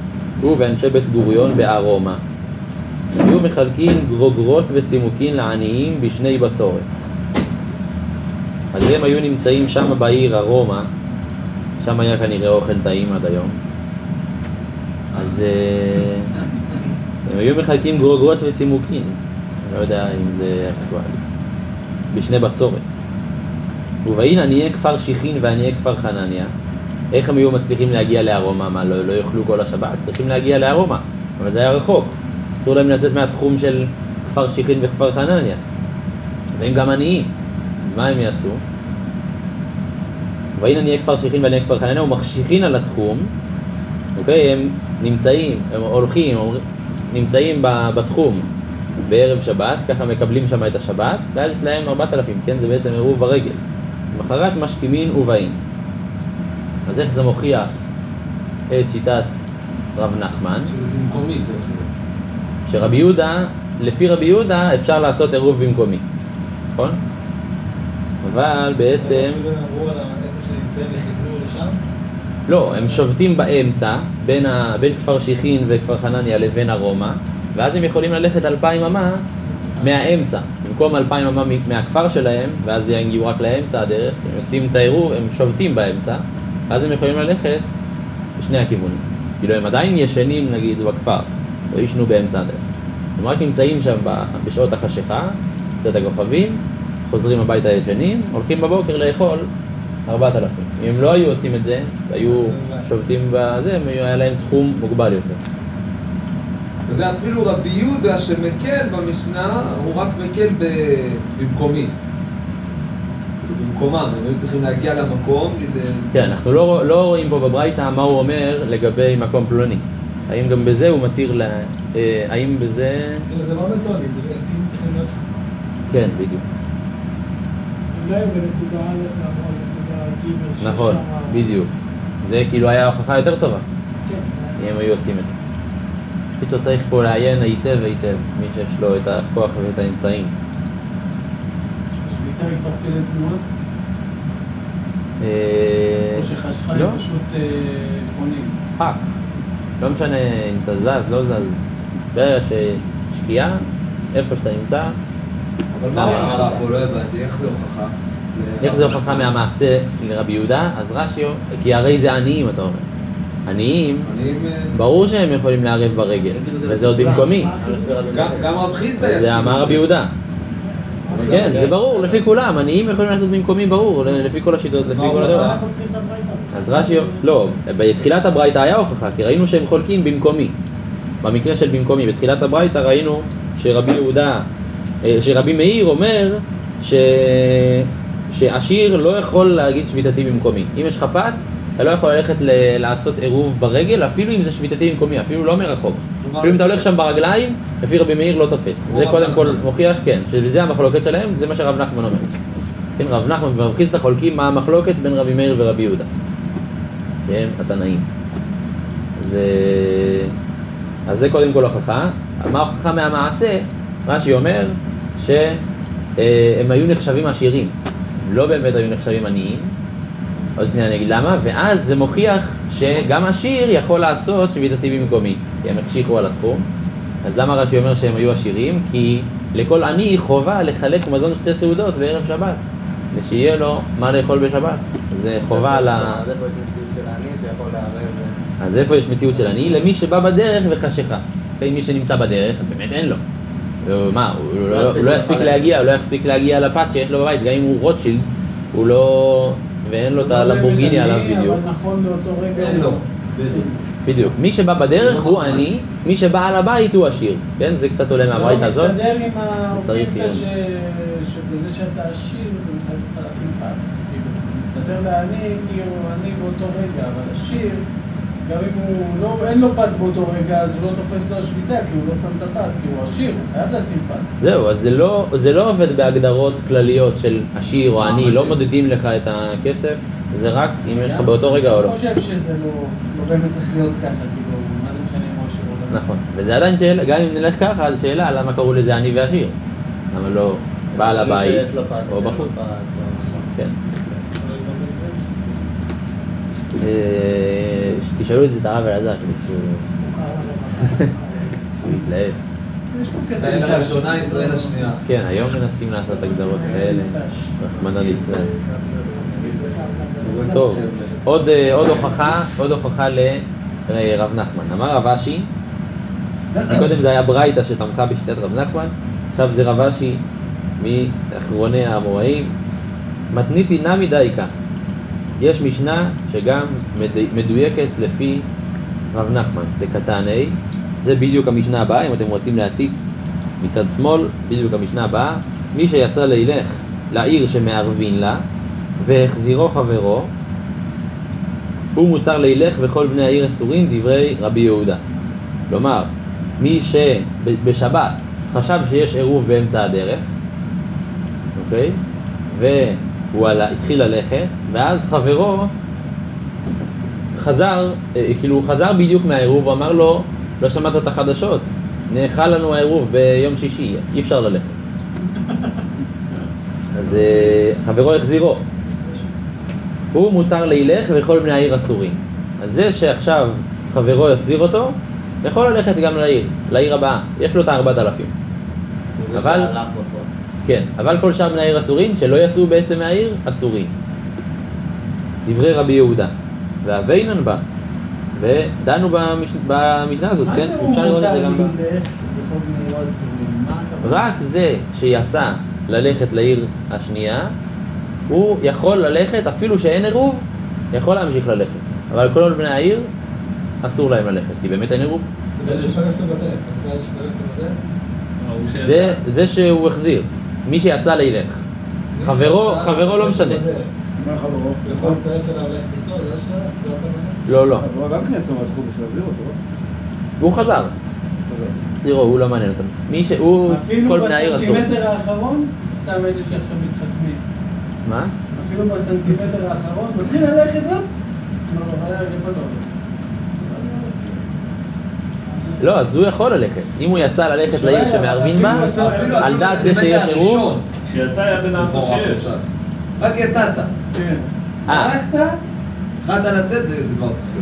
ובאנשי בית גוריון בארומה. היו מחלקים גרוגרות וצימוקין לעניים בשני בצורת. אז הם היו נמצאים שם בעיר ארומה, שם היה כנראה אוכל טעים עד היום. אז אה, הם היו מחלקים גרוגרות וצימוקים, לא יודע אם זה אקטואלי, בשני בצורת. ובאין עניי כפר שיחין ועניי כפר חנניה, איך הם היו מצליחים להגיע לארומה? מה, לא, לא יאכלו כל השבת? צריכים להגיע לארומה, אבל זה היה רחוק. אסור להם לצאת מהתחום של כפר שיחין וכפר חנניה. והם גם עניים, מה הם יעשו? והנה נהיה כפר שיחין ועניי כפר חנניה ומחשיכין על התחום, אוקיי? הם נמצאים, הם הולכים, נמצאים בתחום בערב שבת, ככה מקבלים שם את השבת, ואז יש להם 4,000, כן? זה בעצם עירוב ברגל. למחרת משכימין ובאים. אז איך זה מוכיח את שיטת רב נחמן? שזה במקומי צריך להיות. שרבי יהודה, לפי רבי יהודה אפשר לעשות עירוב במקומי, נכון? אבל בעצם, אפילו הם אמרו על איפה שנמצאים וכיוונו לשם. לא, הם שובתים באמצע, בין, ה, בין כפר שיחין וכפר חנניה לבין ארומה, ואז הם יכולים ללכת אלפיים אמה מהאמצע, במקום אלפיים אמה מהכפר שלהם, ואז יגיעו רק לאמצע הדרך, הם עושים את העירוב, הם שובתים באמצע, ואז הם יכולים ללכת בשני הכיוונים. כאילו הם עדיין ישנים נגיד בכפר, לא ישנו באמצע הדרך. הם רק נמצאים שם בשעות החשיכה, קצת הכוכבים, חוזרים הביתה ישנים, הולכים בבוקר לאכול ארבעת אלפים. אם הם לא היו עושים את זה, והיו שובתים בזה, היו- היה להם תחום מוגבל יותר. וזה אפילו רבי יהודה שמקל במשנה, הוא רק מקל ב- במקומי. כאילו במקומם, הם היו צריכים להגיע למקום. כדי- כן, אנחנו לא, לא רואים פה בברייתא מה הוא אומר לגבי מקום פלוני. האם גם בזה הוא מתיר ל... אה, האם בזה... זה לא מתודית, הם פיזית צריכים להיות שם. כן, בדיוק. א' או ג'. נכון, בדיוק. זה כאילו היה הוכחה יותר טובה, כן, אם הם היו עושים את זה. פתאום צריך פה לעיין היטב היטב, מי שיש לו את הכוח ואת האמצעים. שביתה היא תוך כדי תנועה, אה, או שחשכה לא. היא פשוט אה, חונים. fuck. לא משנה אם אתה זז, לא זז. ברגע ששקיעה, איפה שאתה נמצא, אבל מה ההוכחה פה? לא הבנתי, איך זה הוכחה? איך זה הוכחה מהמעשה לרבי יהודה? אז רש"י, כי הרי זה עניים, אתה אומר. עניים, אה, ברור שהם יכולים לערב ברגל, וזה עוד במקומי. גם- גם רב חיסדא יסכים. זה אמר רבי יהודה. כן, זה ברור, לפי כולם, עניים יכולים לעשות במקומי, ברור, לפי כל השיטות, לפי כל הזאת. אז רש"י, לא, בתחילת הברייתא היה הוכחה, כי ראינו שהם חולקים במקומי. במקרה של במקומי, בתחילת הברייתא ראינו שרבי יהודה, אה, שרבי מאיר אומר ש... שעשיר לא יכול להגיד שביתתי במקומי. אם יש לך פת, אתה לא יכול ללכת ל... לעשות עירוב ברגל, אפילו אם זה שביתתי במקומי, אפילו לא מרחוק. אפילו אם אתה הולך שם ברגליים, לפי רבי מאיר לא תופס. זה קודם כל. מוכיח, כן, שזה המחלוקת שלהם, זה מה שרב נחמן אומר. כן, רב נחמן ורב חיסדא חולקים מה המחלוקת בין רבי מאיר ורבי יהודה. כן, התנאים. אז, אה, אז זה קודם כל הוכחה. מה ההוכחה מהמעשה? רש"י אומר שהם היו נחשבים עשירים. לא באמת היו נחשבים עניים. עוד שנייה אני אגיד למה, ואז זה מוכיח שגם עשיר יכול לעשות שביתתי במקומי, כי הם החשיכו על התחום. אז למה רש"י אומר שהם היו עשירים? כי לכל עני חובה לחלק מזון שתי סעודות בערב שבת, ושיהיה לו מה לאכול בשבת. זה חובה על ה... אז איפה יש מציאות של שיכול לערב... אז איפה יש מציאות של עני? למי שבא בדרך וחשיכה. אוקיי, מי שנמצא בדרך, באמת אין לו. הוא- מה, הוא לא- הוא לא יספיק להגיע, הוא לא יספיק להגיע לפת שיש לו בבית, גם אם הוא רוטשילד, הוא לא... ואין לו את לא הלמבורגיני באמת עליו בדיוק. אבל נכון לאותו רגע. אין לו. בדיוק. מי שבא בדרך הוא עני, מי שבא על הבית הוא עשיר. כן? זה קצת עולה מהברייתא הזאת. זה לא מסתדר עם. ש... שבזה שאתה עשיר, זה מחייב אותך לשים פת. כאילו, מסתדר לעני, הוא עני באותו רגע, אבל עשיר, גם אם הוא לא, אין לו פת באותו רגע, אז הוא לא תופס לו שביתה, כי הוא לא שם את הפת, כי הוא עשיר, הוא חייב לשים פת. זהו, אז זה לא, זה לא עובד בהגדרות כלליות של עשיר או עני, לא מודדים לך את הכסף, זה רק אם יש לך באותו רגע או לא. אני חושב שזה לא, לא באמת צריך להיות ככה, כאילו, מה זה משנה אם הוא עשיר או לא. נכון, וזה עדיין שאלה, גם אם נלך ככה, אז שאלה למה קראו לזה עני ועשיר. למה לא בעל הבית או בחוץ. לא. כן. אה, תשאלו את זה את הרב אלעזר כדי שהוא הוא יתלהב. ישראל. הראשונה, ישראל השנייה. כן, היום מנסים לעשות הגדרות כאלה, רחמנא לישראל. טוב, עוד, אה, עוד הוכחה, עוד הוכחה לרב נחמן. אמר רב אשי, קודם זה היה ברייתא שתמכה בשיטת רב נחמן, עכשיו זה רב אשי מאחרוני האמוראים. מתניתי נמי דייקה. יש משנה שגם מד- מדויקת לפי רב נחמן, בקטני, זה בדיוק המשנה הבאה, אם אתם רוצים להציץ מצד שמאל, בדיוק המשנה הבאה, מי שיצא לילך לעיר שמערבין לה, והחזירו חברו, הוא מותר לילך וכל בני העיר אסורים, דברי רבי יהודה. כלומר, מי שבשבת חשב שיש עירוב באמצע הדרך, אוקיי? והוא עלה, התחיל ללכת, ואז חברו חזר, אה, כאילו הוא חזר בדיוק מהעירוב, הוא אמר לו, לא שמעת את החדשות, נאכל לנו העירוב ביום שישי, אי אפשר ללכת. [LAUGHS] אז אה, חברו החזירו. הוא מותר לילך וכל בני העיר אסורים. אז זה שעכשיו חברו החזיר אותו, יכול ללכת גם לעיר, לעיר הבאה, יש לו את הארבעת אלפים. אבל-. כן, אבל כל שאר בני העיר אסורים, שלא יצאו בעצם מהעיר, אסורים. דברי רבי יהודה. ואביינן בה. ודנו במש... במשנה הזאת, מה כן? זה אפשר לראות את זה גם ב... לילך וכל בני עיר אסורים? מה הכוונה? רק זה שיצא ללכת לעיר השנייה, הוא יכול ללכת, אפילו שאין עירוב, יכול להמשיך ללכת. אבל כל בני העיר, אסור להם ללכת, כי באמת אין עירוב. זה שהוא החזיר, מי שיצא לילך. חברו, חברו לא משנה. בדרך. מה חברו? הוא יכול לצרף אליו ללכת איתו, זה השאלה? זה הכוונה? לא, לא. חברו גם כן יצאו מהתחום בשביל להחזיר אותו, לא? והוא חזר. זירו, הוא לא מעניין אותנו. מי שהוא, אפילו כל בני העיר אסור. בסנטימטר האחרון, סתם אלה שעכשיו מתחכמים. מה? אפילו בסנטימטר האחרון, מתחיל ללכת, הופ! אמר לו, "אה, איפה אתה הולך?" לא, אז הוא יכול ללכת. אם הוא יצא ללכת לעיר שמערבין בה, על דעת זה שיש עירוב, הראשון, כשיצא היה בן ארבע שש. רק יצאת. כן. אה. הלכת? התחלת לצאת, זה זה כבר בסדר.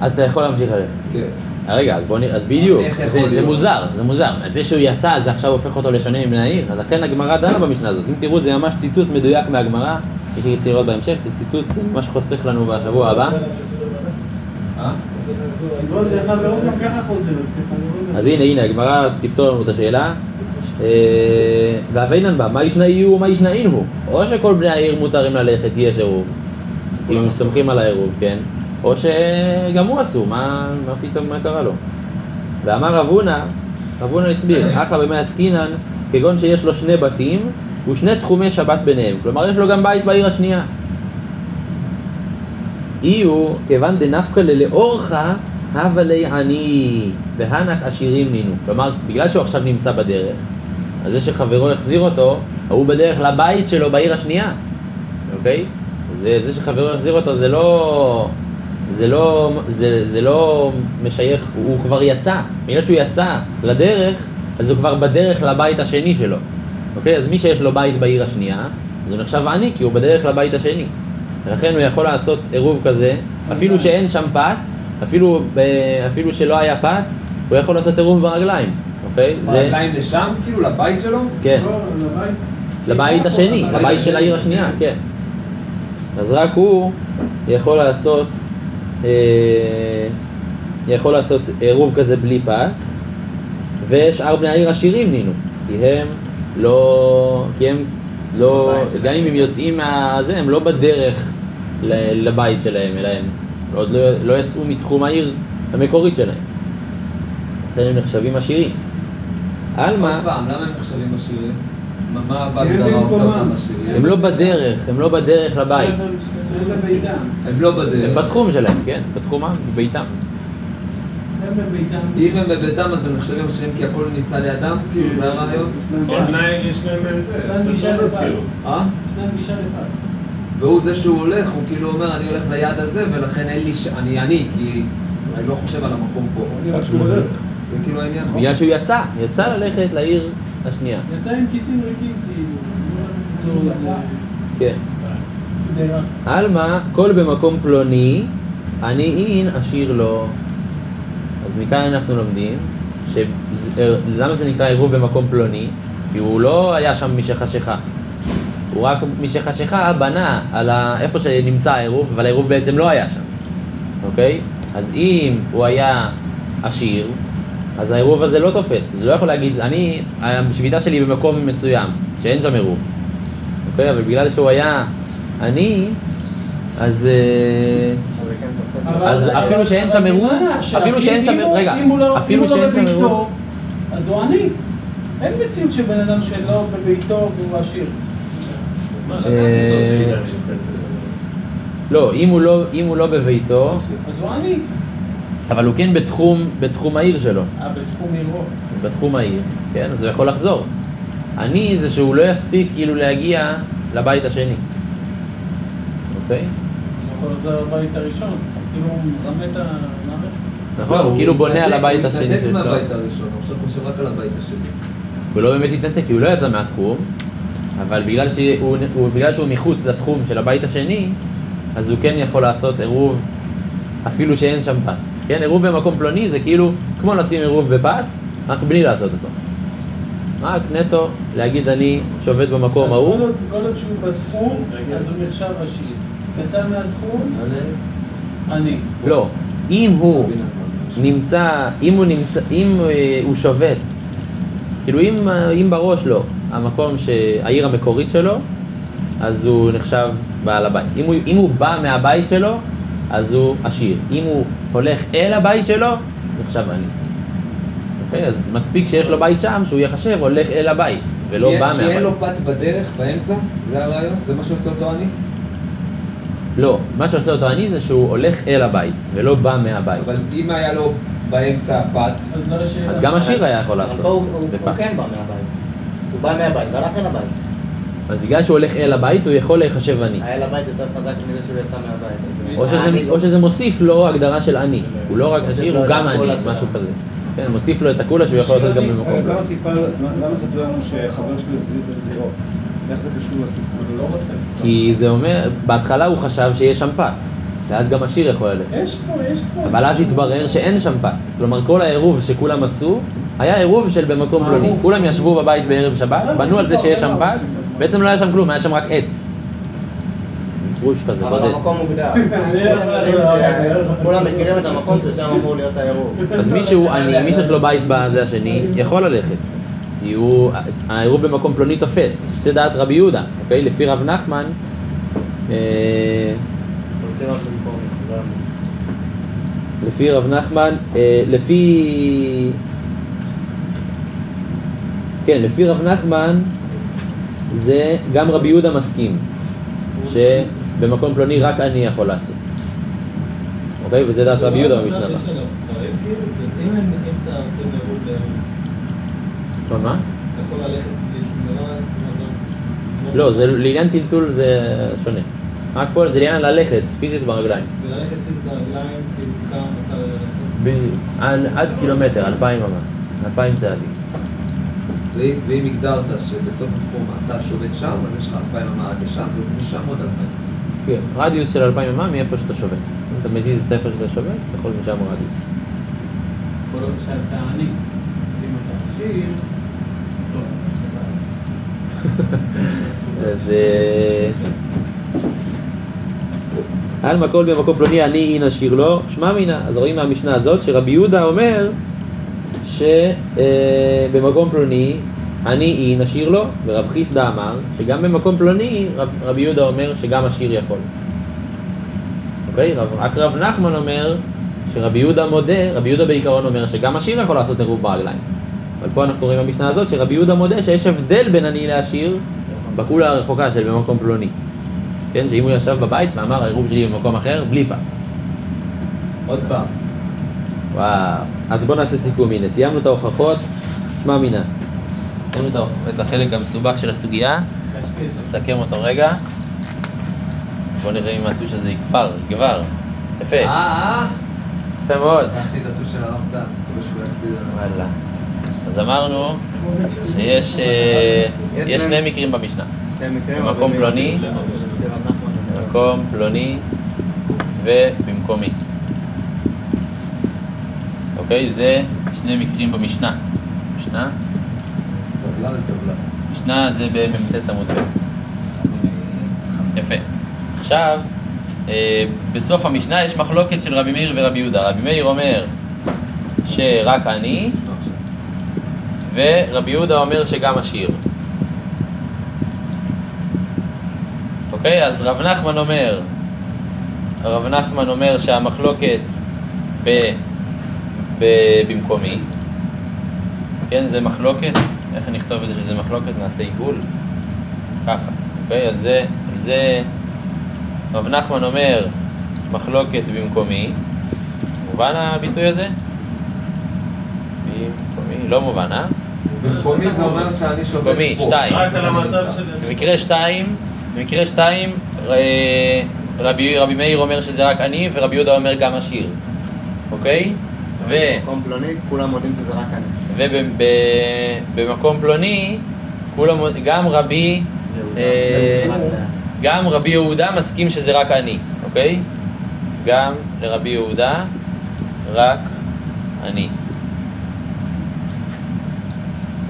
אז אתה יכול להמשיך ללכת. כן. רגע, אז בוא נ... אז בדיוק, זה? מוזר, זה מוזר. אז זה שהוא יצא, זה עכשיו הופך אותו לשונה מבני העיר. אז לכן הגמרא דנה במשנה הזאת. אם תראו, זה ממש ציטוט מדויק מהגמרא. יש לי יצירות בהמשך, זה ציטוט ממש חוסך לנו בשבוע הבא. אה? לא, זה חברות גם ככה חוזר, זה חברות גם- אז הנה, הנה, הגמרא תפתור לנו את השאלה. אה, ואביינן בה, מה ישנאי הוא ומה ישנאין הוא? או שכל בני העיר מותרים ללכת כי יש עירוב, אם הם סומכים על העירוב, כן? או שגם הוא אסור, מה, מה פתאום, מה קרה לו? ואמר רב הונא, רב הונא הסביר, אחא במאי עסקינן, כגון שיש לו שני בתים ושני תחומי שבת ביניהם. כלומר, יש לו גם בית בעיר השנייה. אי הוא, כיוון דנפקא ללאורך, הווה לי עני, והנח עשירים נינו. כלומר, בגלל שהוא עכשיו נמצא בדרך, אז זה שחברו החזיר אותו, הוא בדרך לבית שלו בעיר השנייה, אוקיי? זה, זה שחברו החזיר אותו זה לא... זה לא, זה, זה לא משייך, הוא כבר יצא. בגלל שהוא יצא לדרך, אז הוא כבר בדרך לבית השני שלו. אוקיי? אז מי שיש לו בית בעיר השנייה, אז הוא נחשב עני, כי הוא בדרך לבית השני. ולכן הוא יכול לעשות עירוב כזה, אפילו שאין שם פת, אפילו, ב- אפילו שלא היה פת, הוא יכול לעשות עירוב ברגליים, אוקיי? זה, ברגליים לשם, כאילו, לבית שלו? כן, לא, לבית. לבית השני, לבית לבית של. העיר השנייה, כן. אז רק הוא יכול לעשות, אה, יכול לעשות עירוב כזה בלי פת, ושאר בני העיר עשירים נינו, כי הם לא, כי הם לא, גם אם הם יוצאים מהזה, הם לא בדרך ל- לבית שלהם, אלא הם עוד לא, לא יצאו מתחום העיר המקורית שלהם. לכן הם נחשבים עשירים. עלמא, עוד פעם, למה הם נחשבים עשירים? מה- עושה. אותם? הם לא בדרך, הם לא בדרך לבית. הם לא הם בדרך. בתחום שלהם, כן? בתחומם, בביתם. הם בביתם. אם הם בביתם אז הם נחשבים עשירים כי הכל נמצא לידם? כאילו, זה הרעיון? יש להם איזה, יש להם יש גישה. כאילו. אה? יש להם גישה לפת. והוא זה שהוא הולך, הוא כאילו אומר, אני הולך ליעד הזה, ולכן אין לי ש... אני עני, כי אני לא חושב על המקום פה. אני רק שהוא בדרך. זה כאילו העניין. בגלל שהוא יצא, יצא ללכת לעיר השנייה. יצא עם כיסים ריקים, כאילו. כן. עלמא, כל במקום פלוני, עני אין, עשיר לו. אז מכאן אנחנו לומדים. למה זה נקרא עירוב במקום פלוני? כי הוא לא היה שם משחשיכה. הוא רק משחשיכה בנה על. איפה שנמצא העירוב, אבל העירוב בעצם לא היה שם, אוקיי? אז אם הוא היה עשיר, אז העירוב הזה לא תופס. הוא לא יכול להגיד, אני, השביתה שלי במקום מסוים, שאין שם עירוב. אוקיי? אבל בגלל שהוא היה עני, אז... אה, אז אפילו שאין שם עירוב? אפילו שאין שם- הוא- רגע, הוא לא- אפילו לא שאין שם עירוב. אז הוא עני. אין מציאות של בן אדם שלא בביתו והוא עשיר. מה, לקחת אה, אותו שנייה של חסד. לא, אם הוא לא, אם הוא לא בביתו, אז הוא עני. אבל הוא כן בתחום, בתחום העיר שלו, אה, בתחום עירו. בתחום העיר, כן? אז הוא יכול לחזור. עני זה שהוא לא יספיק כאילו להגיע לבית השני, אוקיי? אז הוא יכול לחזור לבית הראשון. כאילו הוא מרמה את המערכת. נכון, הוא כאילו בונה על התנתק- הבית הוא השני התנתק שלו. מהבית הראשון, הוא עכשיו חושב רק על הבית השני. הוא לא באמת התנתק, כי הוא לא יצא מהתחום, אבל בגלל שהוא, הוא, בגלל שהוא מחוץ לתחום של הבית השני, אז הוא כן יכול לעשות עירוב אפילו שאין שם פת. כן, עירוב במקום פלוני זה כאילו כמו לשים עירוב בפת, רק בלי לעשות אותו. רק נטו להגיד אני שובת במקום ההוא, כל עוד- כל עוד שהוא בתחום, אז הוא נחשב עשיר. יצא מהתחום, עני. לא, אם הוא נמצא, אם הוא נמצא, אם אה, הוא שובת, כאילו אם, אם בראש לו המקום, העיר המקורית שלו, אז הוא נחשב בעל הבית. אם הוא, אם הוא בא מהבית שלו, אז הוא עשיר. אם הוא הולך אל הבית שלו, נחשב עני. אוקיי? אז מספיק שיש לו בית שם, שהוא יחשב הולך אל הבית, ולא כי- בא כי אין מהבית. לו פת בדרך, באמצע? זה הרעיון? זה מה שעושה אותו עני? לא, מה שעושה אותו עני זה שהוא הולך אל הבית, ולא בא מהבית. אבל אם היה לו באמצע פת, אז לא. אז גם עשיר היה יכול לעשות. הוא- כן בא מהבית. הוא בא מהבית והלך אל הבית. אז בגלל שהוא הולך אל הבית, הוא יכול להיחשב עני. היה לבית יותר חזק מזה שהוא יצא מהבית. או שזה, העני או לא- שזה מוסיף לו הגדרה של עני. הוא לא רק עשיר, הוא גם עני. משהו כזה. כן, מוסיף לו את הקולה שהוא יכול לתת גם במקום אחר. למה סיפר, למה סיפר לנו שחבר שלו החזיר את זירו? איך זה קשור לסיפור? הוא לא רוצה. כי זה אומר, בהתחלה הוא חשב שיש שם פת, ואז גם עשיר יכול ללכת. יש פה, יש פה... אבל אז התברר שאין שם פת. כלומר, כל העירוב שכולם עשו, היה עירוב של במקום מערוב. פלוני. כולם ישבו בבית בערב שבת, בנו על זה שיש שם פת, בעצם לא היה שם כלום, היה שם רק עץ. גרוש כזה, אבל בודד. המקום מוגדר. [LAUGHS] כולם מכירים את המקום ששם אמור להיות העירוב. אז מי שהוא עני, מי שיש לו בית בזה השני, יכול ללכת. כי הוא, העירוב במקום פלוני תופס, שזה דעת רבי יהודה, אוקיי? לפי רב נחמן, לפי רב נחמן, אה, לפי... כן, לפי רב נחמן, זה גם רבי יהודה מסכים, שבמקום פלוני רק אני יכול לעשות. אוקיי? וזה דעת רבי יהודה במשנה הבאה. כאילו, מה, מה? אתה יכול ללכת בלי שום דבר, זאת אומרת, לא, זה לעניין טלטול זה שונה. רק פה זה לעניין ללכת, פיזית ברגליים. וללכת פיזית ברגליים, כאילו כמה מותר ללכת. עד, קילומטר, אלפיים אמה, אלפיים צעדים. ואם ואם הגדרת שבסוף התחום אתה שובת שם, אז יש לך אלפיים אמה עד לשם, ומשם עוד אלפיים. כן, רדיוס של אלפיים אמה מאיפה שאתה שובת. אם אתה מזיז את איפה שאתה שובת, אתה יכול משם רדיוס. כל עוד שאתה עני. אם אתה עשיר, אז [LAUGHS] לא, אז אתה- אז... אה, על מקום במקום פלוני אני אין אשיר לו, שמע מינה. אז רואים מהמשנה הזאת שרבי יהודה אומר שבמקום פלוני אני אין אשיר לו, ורב חיסדא אמר שגם במקום פלוני רב, רבי יהודה אומר שגם עשיר יכול. אוקיי? רק רב נחמן אומר שרבי יהודה מודה, רבי יהודה בעיקרון אומר שגם עשיר יכול לעשות עירוב ברגליים. אבל פה אנחנו רואים במשנה הזאת שרבי יהודה מודה שיש הבדל בין עני לעשיר בקולה הרחוקה של במקום פלוני. כן, שאם הוא ישב בבית ואמר העירוב שלי במקום אחר, בלי פת. עוד פעם. וואו. אז בואו נעשה סיכום, הנה, סיימנו את ההוכחות, שמע מינה. סיימנו את החלק המסובך של הסוגיה. נסכם אותו רגע. בואו נראה אם הטוש הזה יגבר, יגבר. יפה, אה, אה? יפה מאוד. לקחתי את הטוש של הרב טל. וואלה. אז אמרנו שיש אה, שני מקרים במשנה. במקום פלוני? במקום פלוני ובמקומי. אוקיי? זה שני מקרים במשנה. משנה? משנה זה במ"ט עמוד ב'. יפה. עכשיו, אה, בסוף המשנה יש מחלוקת של רבי מאיר ורבי יהודה. רבי מאיר אומר שרק אני, עכשיו. ורבי יהודה אומר שגם השיר. אוקיי, אז רב נחמן אומר, רב נחמן אומר שהמחלוקת ב, ב, במקומי, כן, זה מחלוקת, איך נכתוב את זה שזה מחלוקת? נעשה עיגול, ככה, אוקיי, אז זה, זה, רב נחמן אומר מחלוקת במקומי, מובן הביטוי הזה? במקומי, לא מובן, אה? במקומי זה אומר שאני שובק פה. במקומי, שתיים. רק על המצב של... במקרה שתיים, במקרה שתיים, אה, רבי, רבי מאיר אומר שזה רק אני, ורבי יהודה אומר גם השיר, אוקיי? ו... במקום פלוני, כולם יודעים שזה רק אני. ובמקום פלוני, כולם, גם רבי, אה, גם רבי יהודה מסכים שזה רק אני, אוקיי? גם לרבי יהודה, רק אני.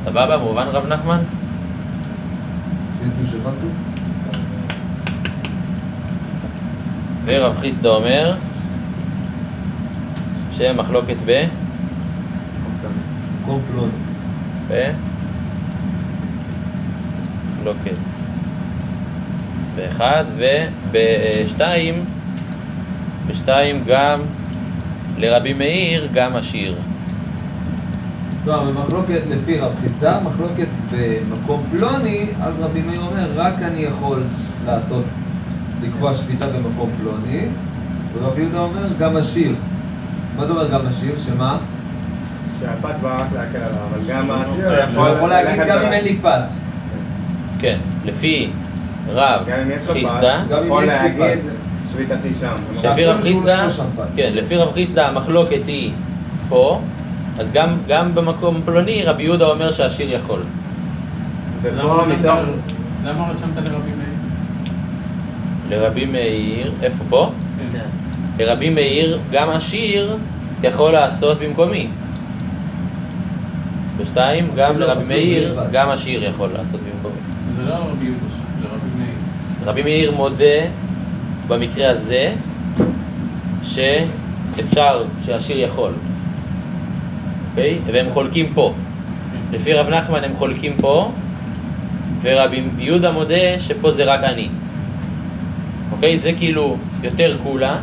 סבבה? מובן רב נחמן? ורב חיסדא אומר שמחלוקת ב... מקום פלוני. יפה. מחלוקת באחד, ובשתיים, בשתיים גם לרבי מאיר גם השיר. לא, אבל מחלוקת לפי רב חיסדא, מחלוקת במקום פלוני, אז רבי מאיר אומר, רק אני יכול לעשות, לקבוע שביתה במקום פלוני, ורבי יהודה אומר, גם השיר. מה זה אומר גם השיר? שמה? שהפת בא רק להקל עליו, אבל גם הוא יכול להגיד גם אם אין לי פת. כן, לפי רב חיסדא, גם אם יכול יש לי להגיד פת. שביתתי שם. לפי רב חיסדא, לא. כן, לפי רב חיסדא המחלוקת היא פה, אז גם, גם במקום פלוני רבי יהודה אומר שהשיר יכול. למה לא שמת-. למה לא שמת לרבי? לרבי מאיר, איפה פה? כן. לרבי מאיר גם השיר יכול לעשות במקומי. בשתיים, גם אפילו- לרבי מאיר. גם השיר יכול לעשות במקומי. זה לא רבי שם, זה רבי מאיר. רבי מאיר מודה במקרה הזה שאפשר, שהשיר יכול. אוקיי? והם חולקים פה. לפי רב נחמן הם חולקים פה, ורבי יהודה מודה שפה זה רק אני. אוקיי? זה כאילו יותר כולה.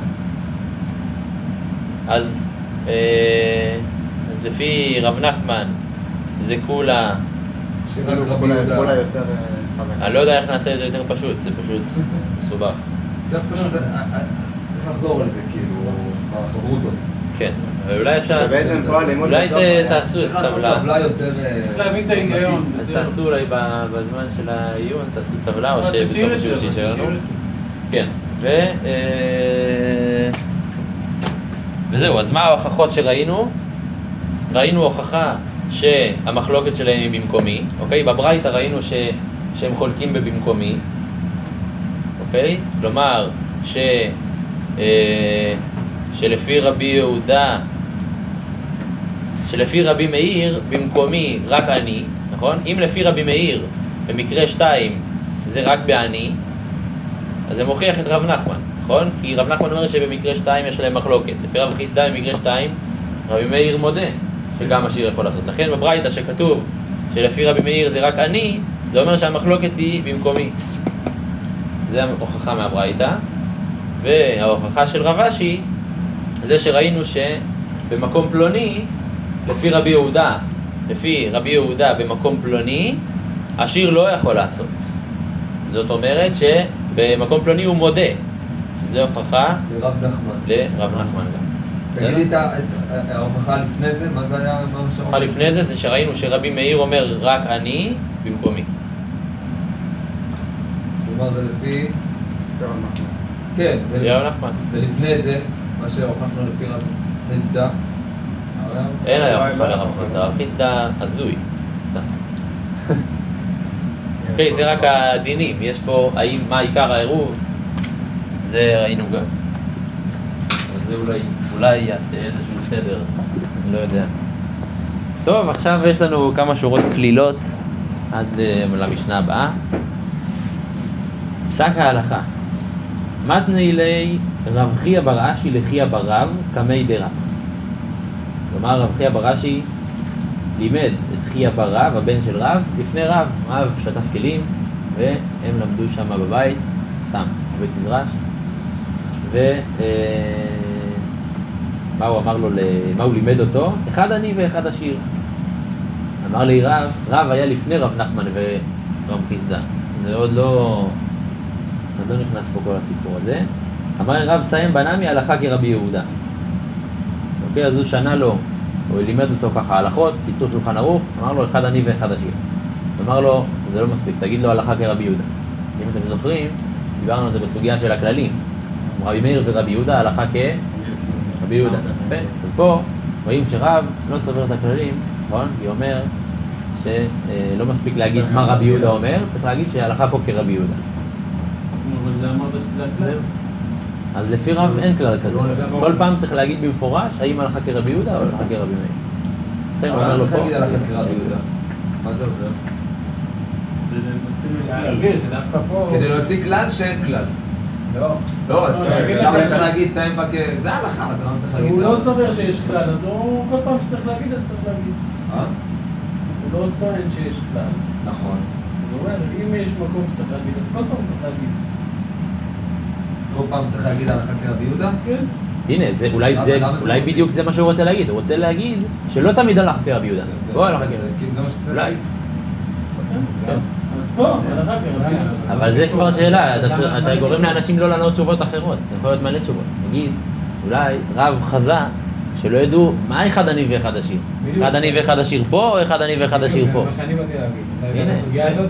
אז, אה, אז לפי רב נחמן זה. כולה יותר אה. אני לא יודע איך נעשה את זה יותר פשוט, זה פשוט [LAUGHS] מסובך. צריך פשוט, אה, אה, צריך לחזור על זה, כאילו, בחברותות. כן, אבל אולי אפשר... ובעצם פה הלימוד אולי בסוף ת- היה- תעשו צריך לעשות טבלה. יותר... צריך להבין את ההיגיון. אז. תעשו אולי ב- בזמן של העיון, תעשו טבלה, או שבסוף את השיעור זה, כן, ו... אה, וזהו, אז מה ההוכחות שראינו? ראינו הוכחה שהמחלוקת שלהם היא במקומי, אוקיי? בברייתא ראינו ש... שהם חולקים בבמקומי, אוקיי? כלומר, ש... אה, שלפי רבי יהודה, שלפי רבי מאיר, במקומי רק אני, נכון? אם לפי רבי מאיר, במקרה שתיים, זה רק באני, אז זה מוכיח את רב נחמן, נכון? כי רב נחמן אומר שבמקרה שתיים יש להם מחלוקת. לפי רב חיסדא במקרה שתיים, רבי מאיר מודה שגם השיר יכול לעשות. לכן בברייתא שכתוב שלפי רבי מאיר זה רק אני, זה אומר שהמחלוקת היא במקומי. זה ההוכחה מהברייתא. וההוכחה של רב אשי, זה שראינו שבמקום פלוני, לפי רבי יהודה, לפי רבי יהודה במקום פלוני, השיר לא יכול לעשות. זאת אומרת שבמקום פלוני הוא מודה. זו הוכחה לרב נחמן. לרב נחמן גם. תגידי את ההוכחה לפני זה, מה זה היה? ההוכחה לפני זה זה שראינו שרבי מאיר אומר רק אני במקומי. כלומר זה לפי... זה רב נחמן. כן, זה רב נחמן. ולפני זה, מה שהוכחנו לפי רב חיסדא. הרב- אין היה הוכחה לרב חיסדא, רב חיסדא הזוי. סתם. [LAUGHS] אוקיי, זה רק הדינים, יש פה האם, מה עיקר העירוב, זה ראינו גם. זה אולי, אולי יעשה איזשהו סדר, לא יודע. טוב, עכשיו יש לנו כמה שורות קלילות עד אה, למשנה הבאה. פסק ההלכה. מתני לי רב חייא בר אשי לחייא בר רב קמי דרב. כלומר, רב חייא בר אשי לימד את חייא בר רב, הבן של רב, לפני רב. רב שטף כלים, והם למדו שם בבית, סתם, בבית מדרש. ו... אה, הוא אמר לו, מה הוא לימד אותו? אחד עני ואחד עשיר. אמר לי רב, רב היה לפני רב נחמן ורב חיסדא. זה עוד לא... עוד לא נכנס פה כל הסיפור הזה. אמר לי רב סיים בנמי הלכה כרבי יהודה. אוקיי, אז הוא שנה לו, הוא לימד אותו ככה הלכות, קיצור שולחן ערוך, אמר לו אחד עני ואחד עשיר. אמר לו, זה לא מספיק, תגיד לו הלכה כרבי יהודה. אם אתם זוכרים, דיברנו על זה בסוגיה של הכללים. רבי מאיר ורבי יהודה, הלכה כרבי יהודה. יפה. אז פה רואים שרב לא סובר את הכללים, נכון? הוא אומר שלא מספיק להגיד מה רבי יהודה אומר, צריך להגיד שההלכה פה כרבי יהודה. אבל זה אמרת שזה הכלל. אז לפי רב אין כלל כזה. כל פעם צריך להגיד במפורש האם הלכה כרבי יהודה או הלכה כרבי מאיר. אבל אני לו צריך להגיד על החקירה ביהודה. מה זה עוזר? כדי להוציא כלל שאין כלל. לא. לא, לא, להגיד למה צריך להגיד סיים בק... זה הלכה, אז למה צריך להגיד הוא? לא סובר שיש כלל, אז הוא כל פעם שצריך להגיד, אז צריך להגיד. אה? הוא לא טוען שיש כלל. נכון. הוא אומר, אם יש מקום שצריך להגיד, אז כל פעם צריך להגיד. כל פעם צריך להגיד הלכה כרבי יהודה? כן? הנה, זה- אולי זה, זה אולי מוסיף? בדיוק זה מה שהוא רוצה להגיד, הוא רוצה להגיד שלא תמיד הלך כרבי יהודה. בוא הלכה אז כרבי כאילו זה מה שצריך אולי. להגיד. כן. הלכה כרבי. אבל זה כבר שאלה, אתה- אתה גורם לאנשים לא לענות תשובות אחרות, זה יכול להיות מלא תשובות. נגיד, אולי רב חזה שלא ידעו מה אחד עני ואחד עשיר. אחד עני ואחד עשיר פה או אחד עני ואחד עשיר פה. זה לא.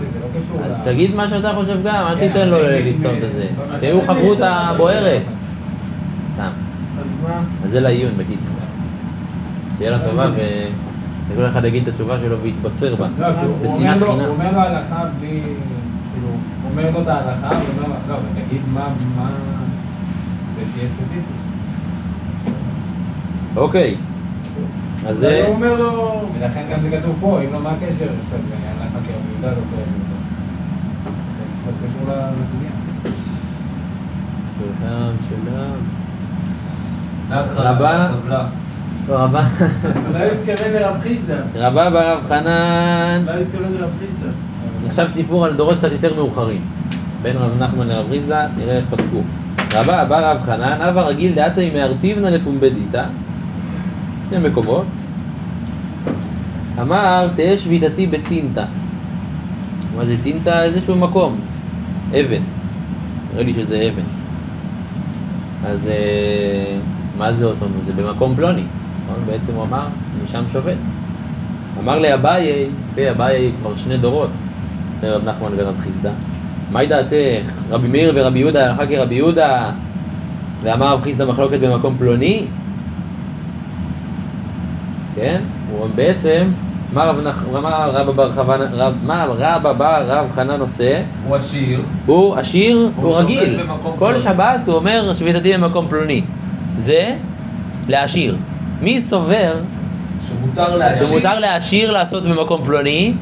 אז תגיד מה שאתה חושב גם, אל כן, תיתן לו לסתום את זה. תהיו חברותא. בוערת. אז זה לעיון בקיצור. שיהיה לה טובה וכל אחד יגיד את התשובה שלו ויתבצר בה. לא, בשנאת חינם. הוא אומר לו הלכה בלי... כאילו, הוא אומר לו את ההלכה, הוא אומר לו, לא, תגיד מה... מה... תהיה ספציפי. אוקיי. אז זה... הוא אומר לו... ולכן גם זה כתוב פה, אם לא, מה הקשר עכשיו להלכה כרבי יהודה, לא יהודה. זה צריך להיות קשור לסוגיה. שלום, שלום. רבה. רבה. אולי הוא התכוון לרב חיסדא. רבה ברב חנן. אולי הוא התכוון לרב חיסדא. עכשיו סיפור על דורות קצת יותר מאוחרים. בין רב נחמן לרב ריזדה, נראה איך פסקו. רבה בא רב חנן, אבה רגיל דעתי מארטיבנא לפומבדיתא, שני מקומות. אמר, תהא שביתתי בצינתא. מה זה צינתא? איזשהו מקום. אבן. נראה לי שזה אבן. אז אה, מה זה אותו? זה במקום פלוני. נכון? בעצם הוא אמר, אני שם שובת. אמר לאביי, תראי, אביי כבר שני דורות, אחרי רב נחמן ורב חיסדא. מהי דעתך? רבי מאיר ורבי יהודה הלכה כרבי יהודה, ואמר רב חיסדא מחלוקת במקום פלוני? כן? הוא בעצם, מה רב, נח... מה רבא בר חנן, רב, מה רבא בר רב חנן עושה? הוא עשיר. הוא עשיר, הוא הוא רגיל. כל. שבת הוא אומר שביתתי במקום פלוני. זה לעשיר. מי סובר שמותר להשאיר. שמותר לעשיר לעשות במקום פלוני?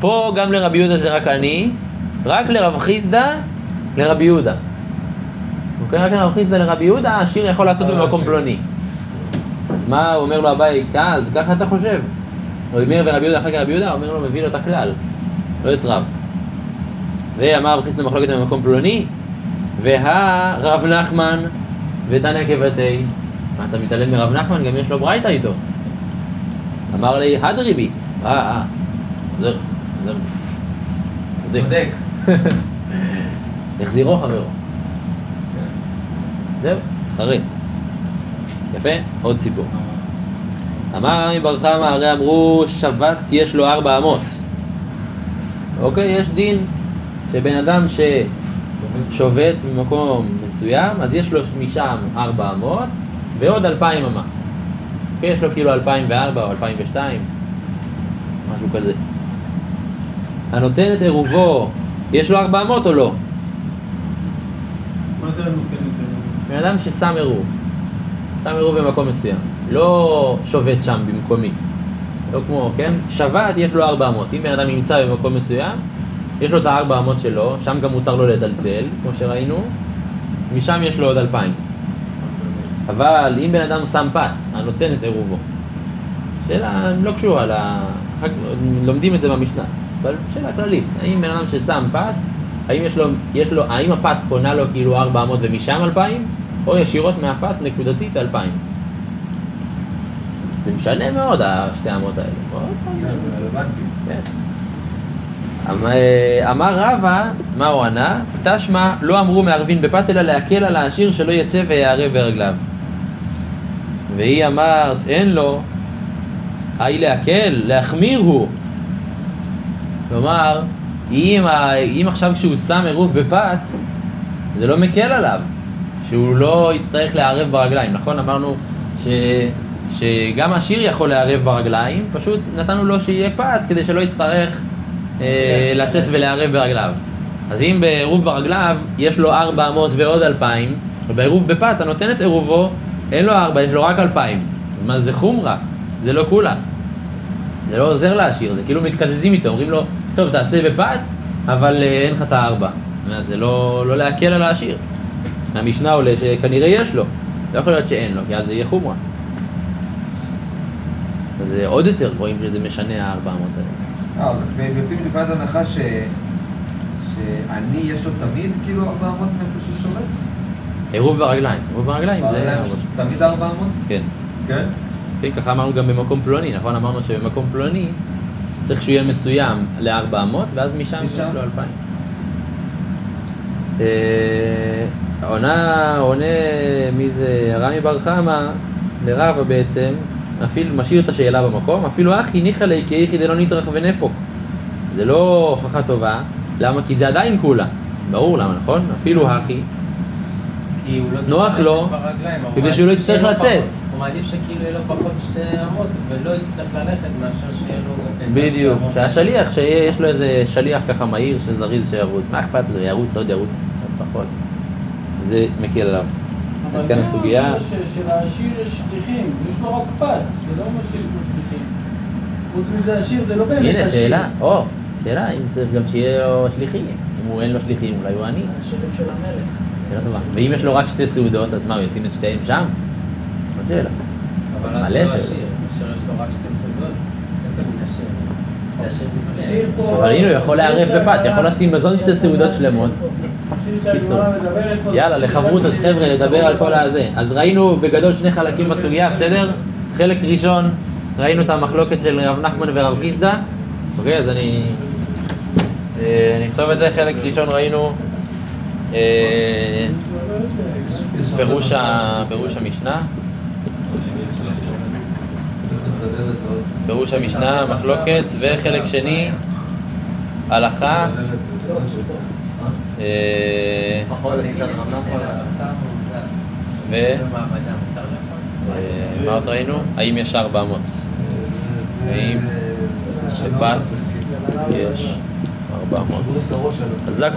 פה גם לרבי יהודה זה רק אני, רק לרב חיסדא לרבי יהודה. אוקיי? רק לרב חיסדא לרבי יהודה, העשיר יכול לעשות במקום. פלוני. אז מה אומר לו אביי? "אה, אז ככה אתה חושב. רבי מאיר ורבי יהודה אחר כך רבי יהודה, אומר לו, מביא לו את הכלל, לא את רב. ואמר רב חיסדא מחלוקת במקום פלוני, והרב נחמן ותניא כבתי. מה, אתה מתעלם מרב נחמן? גם יש לו ברייתא איתו. אמר לי, הדריבי. אה, אה. זהו, זהו. צודק. [LAUGHS] החזירו חברו. זהו, חרט. יפה, עוד סיפור. אמר רמי בר חמא, הרי אמרו שבת יש לו ארבע אמות. אוקיי, יש דין שבן אדם ששובת במקום מסוים, אז יש לו משם ארבע אמות ועוד אלפיים אמה. אוקיי, יש לו כאילו אלפיים וארבע או אלפיים ושתיים, משהו כזה. הנותן את עירובו, יש לו ארבע אמות או לא? מה זה נותן יותר? בן אדם ששם עירוב, שם עירוב במקום מסוים, לא שובת שם במקומי, לא כמו, כן? שבת יש לו 400. אם בן אדם נמצא במקום מסוים, יש לו את ה-400 שלו, שם גם מותר לו לטלטל, כמו שראינו, משם יש לו עוד 2,000. אבל אם בן אדם שם פת, הנותן את עירובו, שאלה לא קשורה, ל... רק לומדים את זה במשנה, אבל שאלה כללית, האם בן אדם ששם פת, האם לו, לו, האם הפת קונה לו כאילו 400 ומשם 2,000, או ישירות מהפת נקודתית 2,000? זה משנה מאוד, השתי האמות האלה. כן. כן. אמ- אמר רבא, מה הוא ענה? תשמע, לא אמרו מערבין בפת, אלא להקל על העשיר שלא יצא ויערב ברגליו. והיא אמרת, אין לו, היי להקל, להחמיר הוא. כלומר, אם, אם עכשיו כשהוא שם עירוב בפת, זה לא מקל עליו, שהוא לא יצטרך לערב ברגליים, נכון? אמרנו ש, שגם עשיר יכול לערב ברגליים, פשוט נתנו לו שיהיה פת כדי שלא יצטרך אה, לצאת ולערב ברגליו. אז אם בעירוב ברגליו יש לו 400 ועוד 2,000, ובעירוב בפת אתה נותן את עירובו, אין לו 4, יש לו רק 2,000. מה זה חומרה, זה לא כולה. זה לא עוזר לעשיר, זה כאילו מתקזזים איתו, אומרים לו, טוב, תעשה בפת, אבל אה, אין לך את הארבע. זה לא, לא להקל על העשיר. מהמשנה עולה שכנראה יש לו, לא יכול להיות שאין לו, כי אז זה יהיה חומרה. אז אה, עוד יותר רואים שזה משנה ה-400 האלה. אה, אבל הם יוצאים מנקודת הנחה ש... שאני יש לו תמיד כאילו 400 מאיפה שהוא שולט? עירוב ברגליים, עירוב ברגליים זה... תמיד 400? כן. כן? כן, ככה אמרנו גם במקום פלוני, נכון? אמרנו שבמקום פלוני צריך שהוא יהיה מסוים ל-400, ואז משם יש? לו 2,000. אה, עונה, מי זה, רמי בר חמא, לרבא בעצם, אפילו, משאיר את השאלה במקום, אפילו אחי ניחא ליה כי איכי דלא נטרח ונפוק. זה לא הוכחה טובה, למה? כי זה עדיין כולה. ברור למה, נכון? אפילו אחי. כי הוא לא נוח לו, כדי הוא שהוא לא יצטרך לצאת. הוא מעדיף שכאילו יהיה לו פחות אמות ולא יצטרך ללכת מאשר שיהיה לו... בדיוק. שהשליח, שיש לו איזה שליח ככה מהיר, שזריז שירוץ, מה אכפת לו, ירוץ, עוד ירוץ, קצת פחות. זה מקל עליו. אבל עד כאן כן, הסוגיה. ש- שלעשיר יש שליחים, יש לו רק פת, זה לא אומר שיש לו שליחים. חוץ מזה עשיר זה לא באמת עשיר. הנה, שאלה, או, שאלה, אם צריך גם שיהיה לו שליחים. אם הוא אין לו שליחים, אולי הוא עני. השירים של המלך. שאלה טובה. ואם יש לו רק שתי סעודות, אז מה, הוא ישים את שתיהן שם? עוד שאלה. אבל אז לא. עשיר, אשר יש לו רק שתי סודות. איזה מין עשיר? אבל הנה, הוא יכול לערב בפת, יכול לשים מזון שתי סעודות שלמות. יאללה, לחברותות, חבר'ה, לדבר על כל הזה. אז ראינו בגדול שני חלקים בסוגיה, בסדר? חלק ראשון, ראינו את המחלוקת של רב נחמן ורב חיסדא. אוקיי, אז אני... אה, נכתוב את זה, חלק ראשון ראינו אה, פירוש המשנה. את. פירוש המשנה, מחלוקת, וחלק שני, הלכה. ו? במעבדה, מותר לאכול? אה, מה עוד ראינו? האם יש 400? האם שבת יש 400? שוברים את הראש על הסדר. חזק.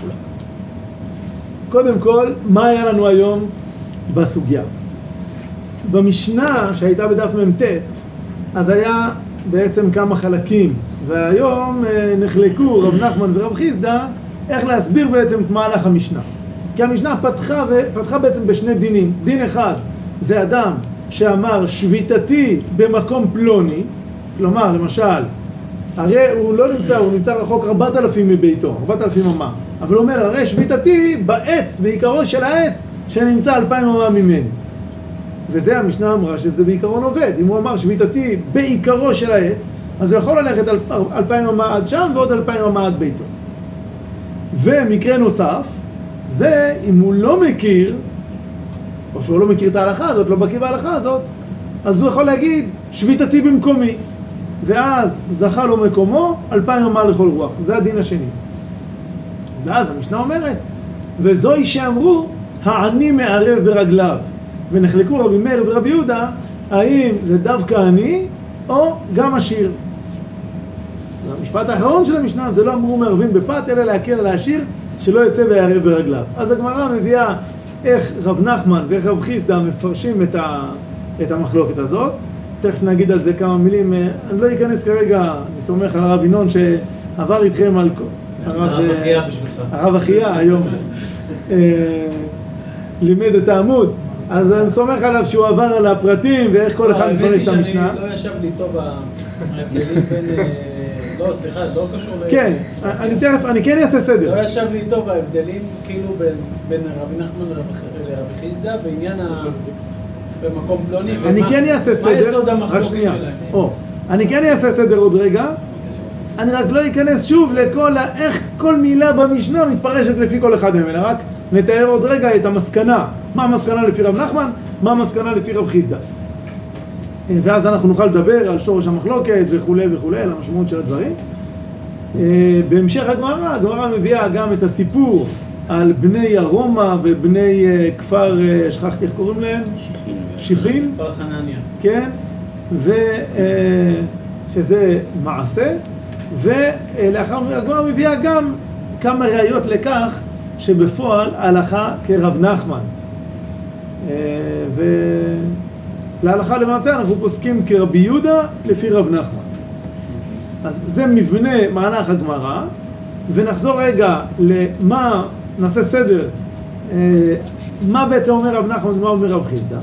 חולק. קודם כל, מה היה לנו היום בסוגיה? במשנה שהייתה בדף מ"ט, אז היה בעצם כמה חלקים, והיום אה, נחלקו רב נחמן ורב חיסדא איך להסביר בעצם את מהלך המשנה. כי המשנה פתחה. פתחה בעצם בשני דינים. דין אחד זה אדם שאמר שביתתי במקום פלוני, כלומר, למשל, הרי הוא לא נמצא, הוא נמצא רחוק 4,000 מביתו, 4,000 אמה. אבל הוא אומר, הרי שביתתי בעץ, בעיקרו של העץ, שנמצא 2,000 אמה ממני. וזה המשנה אמרה שזה בעיקרון עובד. אם הוא אמר שביתתי בעיקרו של העץ, אז הוא יכול ללכת אל- 2,000 אמה עד שם ועוד 2,000 אמה עד ביתו. ומקרה נוסף, זה אם הוא לא מכיר, או שהוא לא מכיר את ההלכה הזאת, לא בקיא בהלכה הזאת, אז הוא יכול להגיד, שביתתי במקומי. ואז זכה לו מקומו, אלפיים אמה לכל רוח. זה הדין השני. ואז המשנה אומרת, וזוהי שאמרו, העני מערב ברגליו. ונחלקו רבי מאיר ורבי יהודה, האם זה דווקא עני, או גם עשיר. המשפט האחרון של המשנה, זה לא אמרו מערבים בפת, אלא להקל על העשיר, שלא יצא ויערב ברגליו. אז הגמרא מביאה איך רב נחמן ואיך רב חיסדא מפרשים את, ה, את המחלוקת הזאת. תכף נגיד על זה כמה מילים. אה, אני לא אכנס כרגע, אני סומך על הרב ינון שעבר איתכם על... כל- הרב, אה, אחיה בשבילך. הרב אחיה היום אה, לימד את העמוד, אז אני סומך עליו שהוא עבר על הפרטים ואיך כל אחד מפרש את המשנה. שאני לא ישב לי טוב ההבדלים בין... אה, לא, סליחה, זה לא קשור ל... כן, אני תכף, אני כן אעשה סדר. לא ישב לי טוב ההבדלים כאילו בין, בין רבי נחמן לרבי חיסדא בעניין ה... במקום פלוני. אני כן אעשה סדר, רק שנייה, שלהם? אני כן אעשה סדר עוד רגע, אני רק לא אכנס שוב לכל, ה- איך כל מילה במשנה מתפרשת לפי כל אחד מהם, אלא רק נתאר עוד רגע את המסקנה, מה המסקנה לפי רב נחמן, מה המסקנה לפי רב חיסדא. אה, ואז אנחנו נוכל לדבר על שורש המחלוקת וכולי וכולי, על המשמעות של הדברים. אה, בהמשך הגמרא, הגמרא מביאה גם את הסיפור על בני ארומה ובני אה, כפר, שכחתי איך קוראים להם? שיחין. כפר חנניה. כן? ושזה מעשה, ולאחר מכן הגמרא מביאה גם כמה ראיות לכך שבפועל הלכה כרב נחמן. אה, ולהלכה למעשה אנחנו פוסקים כרבי יהודה לפי רב נחמן. אז זה מבנה מהלך הגמרא, ונחזור רגע למה, נעשה סדר, אה, מה בעצם אומר רב נחמן ומה אומר רב חיסדא.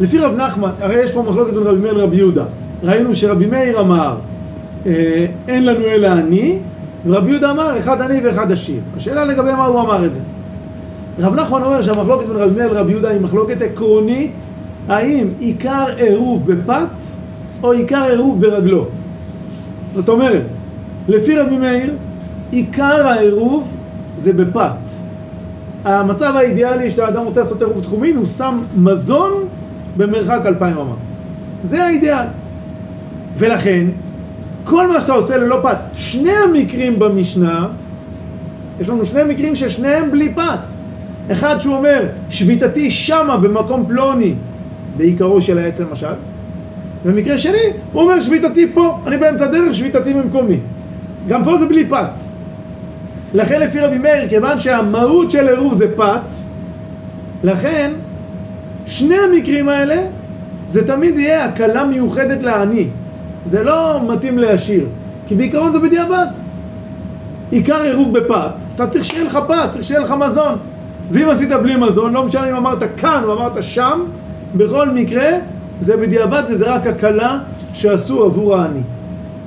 לפי רב נחמן, הרי יש פה מחלוקת בין רבי מאיר לרבי יהודה. ראינו שרבי מאיר אמר, אה, אין לנו אלא אני, ורבי יהודה אמר, אחד עני ואחד עשיר. השאלה לגבי מה הוא אמר את זה. רב נחמן אומר שהמחלוקת בין רבי מאיר לרבי יהודה היא מחלוקת עקרונית, האם עיקר עירוב בפת או עיקר עירוב ברגלו. זאת אומרת, לפי רבי מאיר, עיקר העירוב זה בפת. המצב האידיאלי שהאדם רוצה לעשות עירוב תחומין, הוא שם מזון במרחק אלפיים אמה. זה האידיאל. ולכן, כל מה שאתה עושה ללא פת, שני המקרים במשנה, יש לנו שני מקרים ששניהם בלי פת. אחד שהוא אומר, שביתתי שמה במקום פלוני, בעיקרו של העץ למשל, ומקרה שני, הוא אומר שביתתי פה, אני באמצע הדרך, שביתתי במקומי. גם פה זה בלי פת. לכן לפי רבי מאיר, כיוון שהמהות של עירוב זה פת, לכן שני המקרים האלה זה תמיד יהיה הקלה מיוחדת לעני. זה לא מתאים לעשיר, כי בעיקרון זה בדיעבד. עיקר עירוב בפת, אתה צריך שיהיה לך פת, צריך שיהיה לך מזון. ואם עשית בלי מזון, לא משנה אם אמרת כאן או אמרת שם, בכל מקרה זה בדיעבד וזה רק הקלה שעשו עבור העני.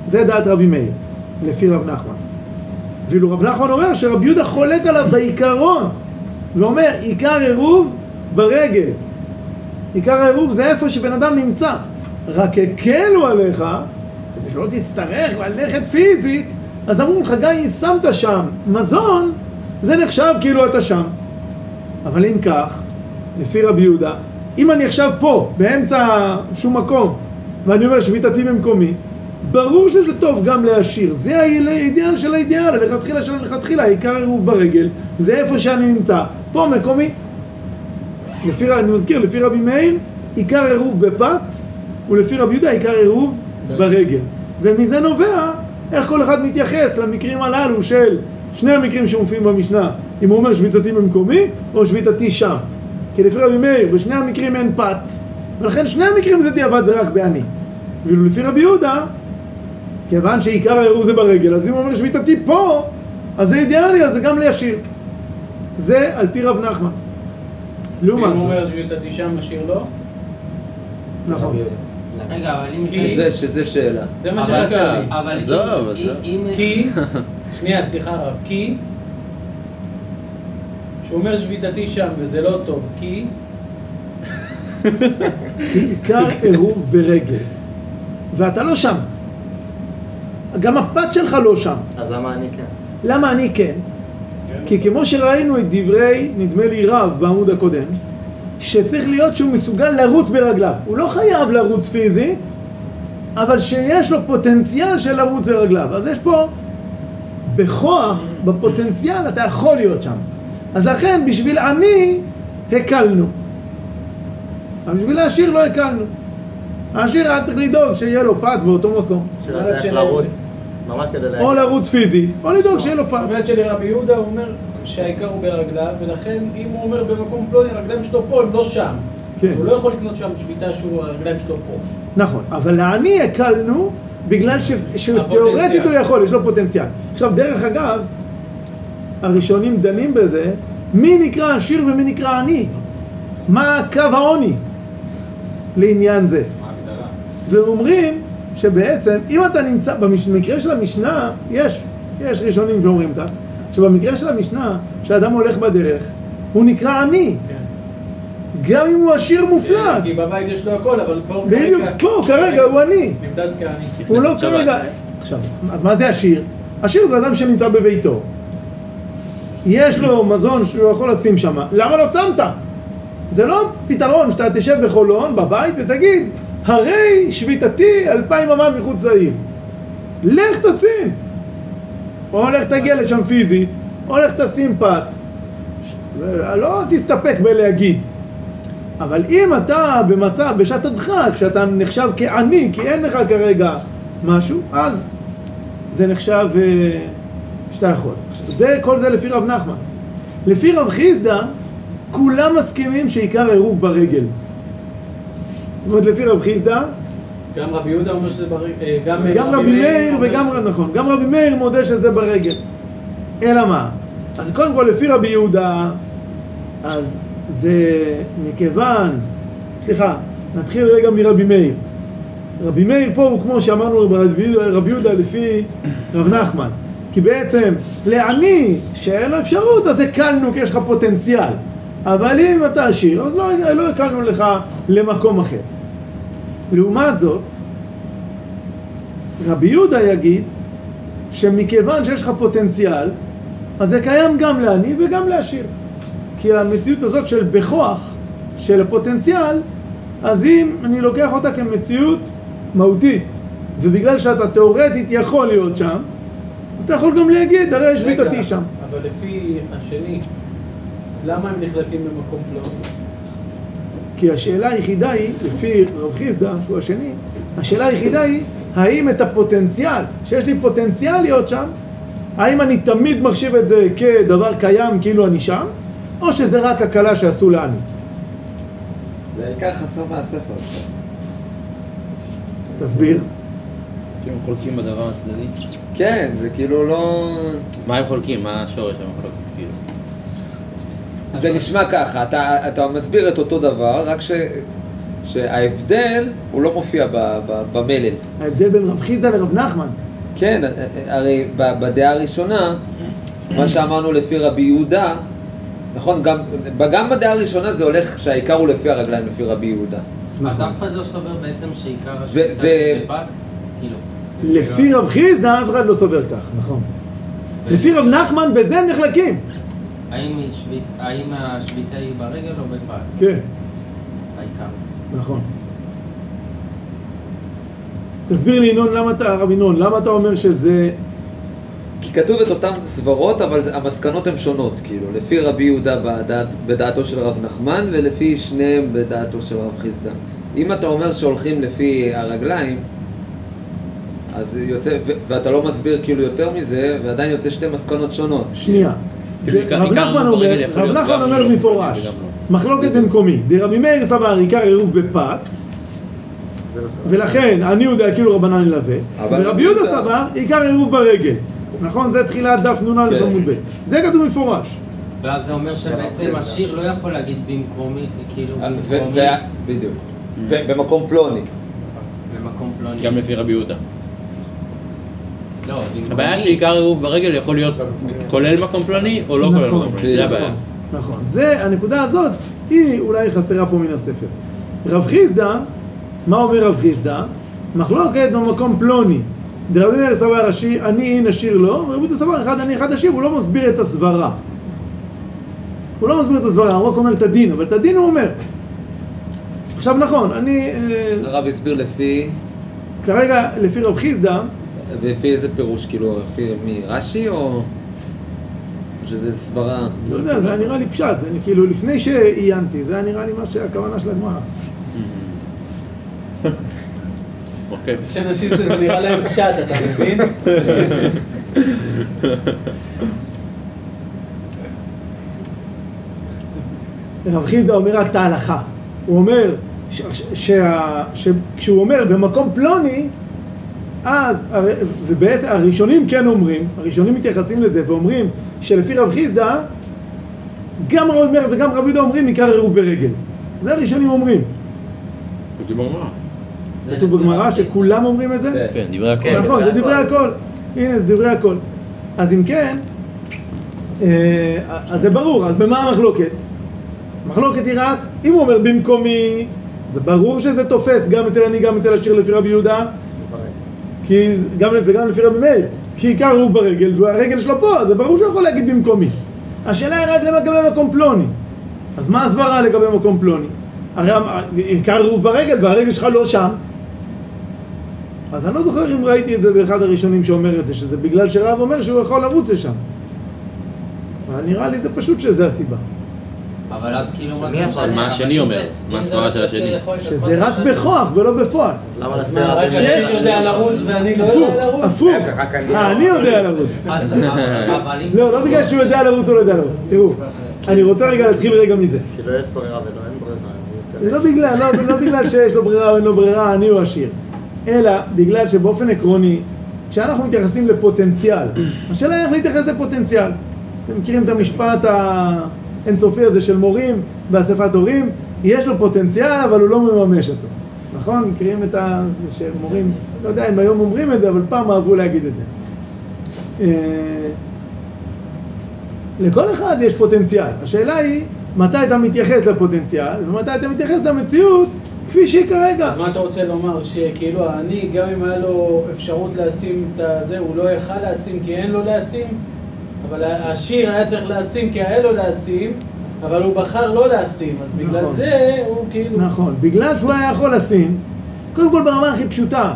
זה דעת רבי מאיר, לפי רב נחמן. ואילו רב נחמן אומר שרבי יהודה חולק עליו בעיקרון ואומר עיקר עירוב ברגל עיקר העירוב זה איפה שבן אדם נמצא רק הקלו עליך כדי שלא תצטרך ללכת פיזית. אז אמרו לך גם אם שמת שם מזון זה נחשב כאילו אתה שם. אבל אם כך לפי רבי יהודה אם אני עכשיו פה באמצע שום מקום ואני אומר שביתתי במקומי ברור שזה טוב גם להשאיר, זה האידיאל של האידיאל, הלכתחילה של הלכתחילה, העיקר עירוב ברגל, זה איפה שאני נמצא, פה מקומי. לפי, אני מזכיר, לפי רבי מאיר, עיקר עירוב בפת, ולפי רבי יהודה עיקר עירוב ברגל. ומזה נובע איך כל אחד מתייחס למקרים הללו של שני המקרים שמופיעים במשנה, אם הוא אומר שביתתי במקומי, או שביתתי שם. כי לפי רבי מאיר, בשני המקרים אין פת, ולכן שני המקרים זה דיעבד זה רק בעני. ואילו לפי רבי יהודה, כיוון שעיקר העירוב זה ברגל, אז אם הוא אומר שביתתי פה, אז זה אידיאלי, אז זה גם לישיר. זה על פי רב נחמן. אם לעומת הוא זאת. אומר שביתתי שם, משאיר לא? נכון. רגע, אבל אם כי- זה... שזה, שאלה. זה מה אבל שרציתי. אבל עזוב, זה- עזוב. אם... כי, שנייה, סליחה הרב, כי, שהוא אומר שביתתי שם וזה לא טוב, כי, כי עיקר עירוב ברגל. ואתה לא שם. גם הפת שלך לא שם. אז למה אני כן? למה אני כן? כי כמו שראינו את דברי, נדמה לי רב בעמוד הקודם, שצריך להיות שהוא מסוגל לרוץ ברגליו. הוא לא חייב לרוץ פיזית, אבל שיש לו פוטנציאל של לרוץ ברגליו. אז יש פה, בכוח, בפוטנציאל, אתה יכול להיות שם. אז לכן, בשביל עני, הקלנו. אבל בשביל העשיר לא הקלנו. העשיר היה צריך לדאוג שיהיה לו פת באותו מקום. שלא צריך לרוץ, ממש כדי להגיד. או לרוץ פיזית, או לדאוג שיהיה לו פת. זאת אומרת שלרבי יהודה הוא אומר שהעיקר הוא ברגליו, ולכן אם הוא אומר במקום פלוני, הרגליים שלו פה, הם לא שם. כן. הוא לא יכול לקנות שם שביתה שהוא, הרגליים שלו פה. נכון, אבל לעני הקלנו בגלל ש- הפוטנציאל. הוא יכול, יש לו פוטנציאל. עכשיו, דרך אגב, הראשונים דנים בזה, מי נקרא עשיר ומי נקרא עני? מה קו העוני לעניין זה? ואומרים שבעצם, אם אתה נמצא, במקרה של המשנה, יש, יש ראשונים שאומרים כך, שבמקרה של המשנה, שאדם הולך בדרך, הוא נקרא עני. גם אם הוא עשיר מופלג. כי בבית יש לו הכל, אבל פה הוא בדיוק, כרגע- פה כרגע הוא עני. נמדד כעני. הוא לא. כרגע... עכשיו, אז מה זה עשיר? עשיר זה אדם שנמצא בביתו. יש לו מזון שהוא יכול לשים שם, למה לא שמת? זה לא פתרון שאתה תשב בחולון, בבית, ותגיד, הרי שביתתי אלפיים אמה מחוץ לעיר. לך תשים. או לך תגיע לשם פיזית, או לך תשים פת. לא תסתפק בלהגיד. אבל אם אתה במצב, בשעת הדחק, שאתה נחשב כעני, כי אין לך כרגע משהו, אז זה נחשב אה, שאתה יכול. זה, כל זה לפי רב נחמן. לפי רב חיסדא, כולם מסכימים שעיקר עירוב ברגל. זאת אומרת, לפי רב חיסדא, גם רבי יהודה אומר שזה ברגל, אה, גם אה, גם רבי מאיר וגם, שזה- נכון, גם רבי מאיר מודה שזה ברגל. אלא מה? אז קודם כל, לפי רבי יהודה, אז זה מכיוון, סליחה, נתחיל רגע מרבי מאיר. רבי מאיר פה הוא כמו שאמרנו רבי יהודה, רבי יהודה לפי רב נחמן. כי בעצם לעני שאין לו אפשרות, אז הקלנו כי יש לך פוטנציאל. אבל אם אתה עשיר, אז לא, לא הקלנו לך למקום אחר. לעומת זאת, רבי יהודה יגיד שמכיוון שיש לך פוטנציאל, אז זה קיים גם לעני וגם לעשיר. כי המציאות הזאת של בכוח, של הפוטנציאל, אז אם אני לוקח אותה כמציאות מהותית, ובגלל שאתה תאורטית יכול להיות שם, אז אתה יכול גם להגיד, הרי יש שביתתי שם. אבל לפי השני, למה הם נחלקים במקום פלוני? כי השאלה היחידה היא, לפי רב חיסדא, שהוא השני, השאלה היחידה היא, האם את הפוטנציאל, שיש לי פוטנציאל להיות שם, האם אני תמיד מחשיב את זה כדבר קיים, כאילו אני שם, או שזה רק הקלה שעשו לעני? זה העיקר חסר מהספר. תסביר. שהם חולקים בדבר הצדדי. כן, זה כאילו לא... אז מה הם חולקים? מה השורש המחלוקת? זה נשמע ככה, אתה, אתה מסביר את אותו דבר, רק ש, שההבדל הוא לא מופיע ב, ב, במלל. ההבדל בין רב חיסדא לרב נחמן. כן, הרי ב- בדעה הראשונה, מה שאמרנו לפי רבי יהודה, נכון, גם, גם בדעה הראשונה זה הולך שהעיקר הוא לפי הרגליים, לפי רבי יהודה. אז. אף אחד לא סובר בעצם שעיקר ו- זה בפת? כאילו. לפי רב חיסדא אף אחד לא סובר כך, נכון. לפי רב נחמן בזה הם נחלקים. האם השביתה היא ברגל או בפת? כן, העיקר. נכון. תסביר לי ינון, למה אתה, הרב ינון, למה אתה אומר שזה... כי כתוב את אותן סברות, אבל המסקנות הן שונות, כאילו, לפי רבי יהודה בדעת, בדעתו של רב נחמן, ולפי שניהם בדעתו של רב חיסדא. אם אתה אומר שהולכים לפי הרגליים, אז יוצא, ו- ואתה לא מסביר כאילו יותר מזה, ועדיין יוצא שתי מסקנות שונות. שנייה. כאילו, רב נחמן אומר, רב נחמן אומר לא, במפורש, לא. מחלוקת במקומי. דרבי מאיר סבר עיקר עירוב בפת, ולכן אני יודע כאילו רבנן ילווה, ורבי יהודה סבר עיקר עירוב ברגל. נכון? זה תחילת דף נ"א כן. עמוד ב'. זה כתוב מפורש. ואז זה אומר שבעצם השיר לא יכול להגיד במקומי, כאילו ו- במקומי, בדיוק. ב- במקום פלוני. במקום פלוני. גם לפי רבי יהודה. לא. הבעיה שעיקר עירוב ברגל יכול להיות כולל מקום פלוני או לא כולל נכון, מקום פלוני, זה הבעיה. נכון. זה, הנקודה הזאת, היא אולי חסרה פה מן הספר. רב חיסדא, מה אומר רב חיסדא? מחלוקת במקום פלוני. דרבי מאיר סבר השיר, אני אין לא, ורבי יהודה סבר אחד אני אחד השיר, הוא לא מסביר את הסברה. הוא לא מסביר את הסברה, הוא רק אומר את הדין, אבל את הדין הוא אומר. עכשיו נכון, אני אה, הרב הסביר לפי, כרגע לפי רב חיסדא, לפי איזה פירוש, כאילו, לפי מי, רש"י או... שזה סברה... לא יודע, זה היה נראה לי פשט, זה כאילו לפני שעיינתי, זה היה נראה לי מה שהכוונה של הגמרא. [LAUGHS] אוקיי. יש אנשים שזה נראה להם פשט, אתה מבין? [LAUGHS] רב חיסדא אומר רק את ההלכה. הוא אומר, ש- ש- שה- שכשהוא אומר במקום פלוני, אז, הר- ובעצם הראשונים כן אומרים, הראשונים מתייחסים לזה ואומרים שלפי רב חיסדא, גם רב אומר וגם רב יהודה אומרים עיקר עירוב ברגל. זה הראשונים אומרים. כתוב בגמרא שכולם אומרים את זה? כן, דברי הכל. נכון, זה דברי הכל. הנה, זה דברי הכל. אז אם כן, אה, אז זה ברור, אז במה המחלוקת? המחלוקת היא רק, אם הוא אומר במקומי, זה ברור שזה תופס גם אצל אני, גם אצל השיר לפי רבי יהודה, כי גם וגם לפי רבי מאיר, כי עיקר הוא ברגל, והרגל שלו פה, אז ברור שהוא יכול להגיד במקומי. השאלה היא רק לגבי מקום פלוני. אז מה הסברה לגבי מקום פלוני? הרי עיקר הוא ברגל והרגל שלך לא שם. אז אני לא זוכר אם ראיתי את זה באחד הראשונים שאומר את זה, שזה בגלל שרב אומר שהוא יכול לרוץ לשם. אבל נראה לי זה פשוט שזה הסיבה. אבל אז כאילו מה זה משנה? מה השני אומר? זה- מה זה הסברה של השני? שזה רק. בכוח ולא בפועל. למה רק מאיר? יודע לרוץ ואני לא הפוך, יודע לרוץ? הפוך. אני- אה, אני יודע לרוץ. זה [LAUGHS] לא, לא בגלל שהוא יודע לרוץ או לא יודע לרוץ. תראו, אני רוצה רגע להתחיל רגע מזה. כי לא יש ברירה ולא אין ברירה. זה לא בגלל, לא, לא בגלל שיש לו ברירה או אין לו ברירה, אני או עשיר. אלא בגלל שבאופן עקרוני, כשאנחנו מתייחסים לפוטנציאל, השאלה היא איך להתייחס לפוטנציאל. אתם מכירים את המשפט האינסופי הזה של מורים באספת הורים? יש לו פוטנציאל אבל הוא לא מממש אותו. נכון? מכירים את. זה שמורים, לא יודע אם היום אומרים את זה, אבל פעם אהבו להגיד את זה. אה, לכל אחד יש פוטנציאל. השאלה היא, מתי אתה מתייחס לפוטנציאל, ומתי אתה מתייחס למציאות כפי שהיא כרגע. אז מה אתה רוצה לומר? שכאילו אני, גם אם היה לו אפשרות לשים את הזה, הוא לא יכל לשים כי אין לו לשים? אבל השיר היה צריך לשים כי היה לו לשים, אבל הוא בחר לא לשים, אז בגלל נכון. זה הוא כאילו... נכון, בגלל שהוא היה יכול לשים, קודם כל ברמה הכי פשוטה,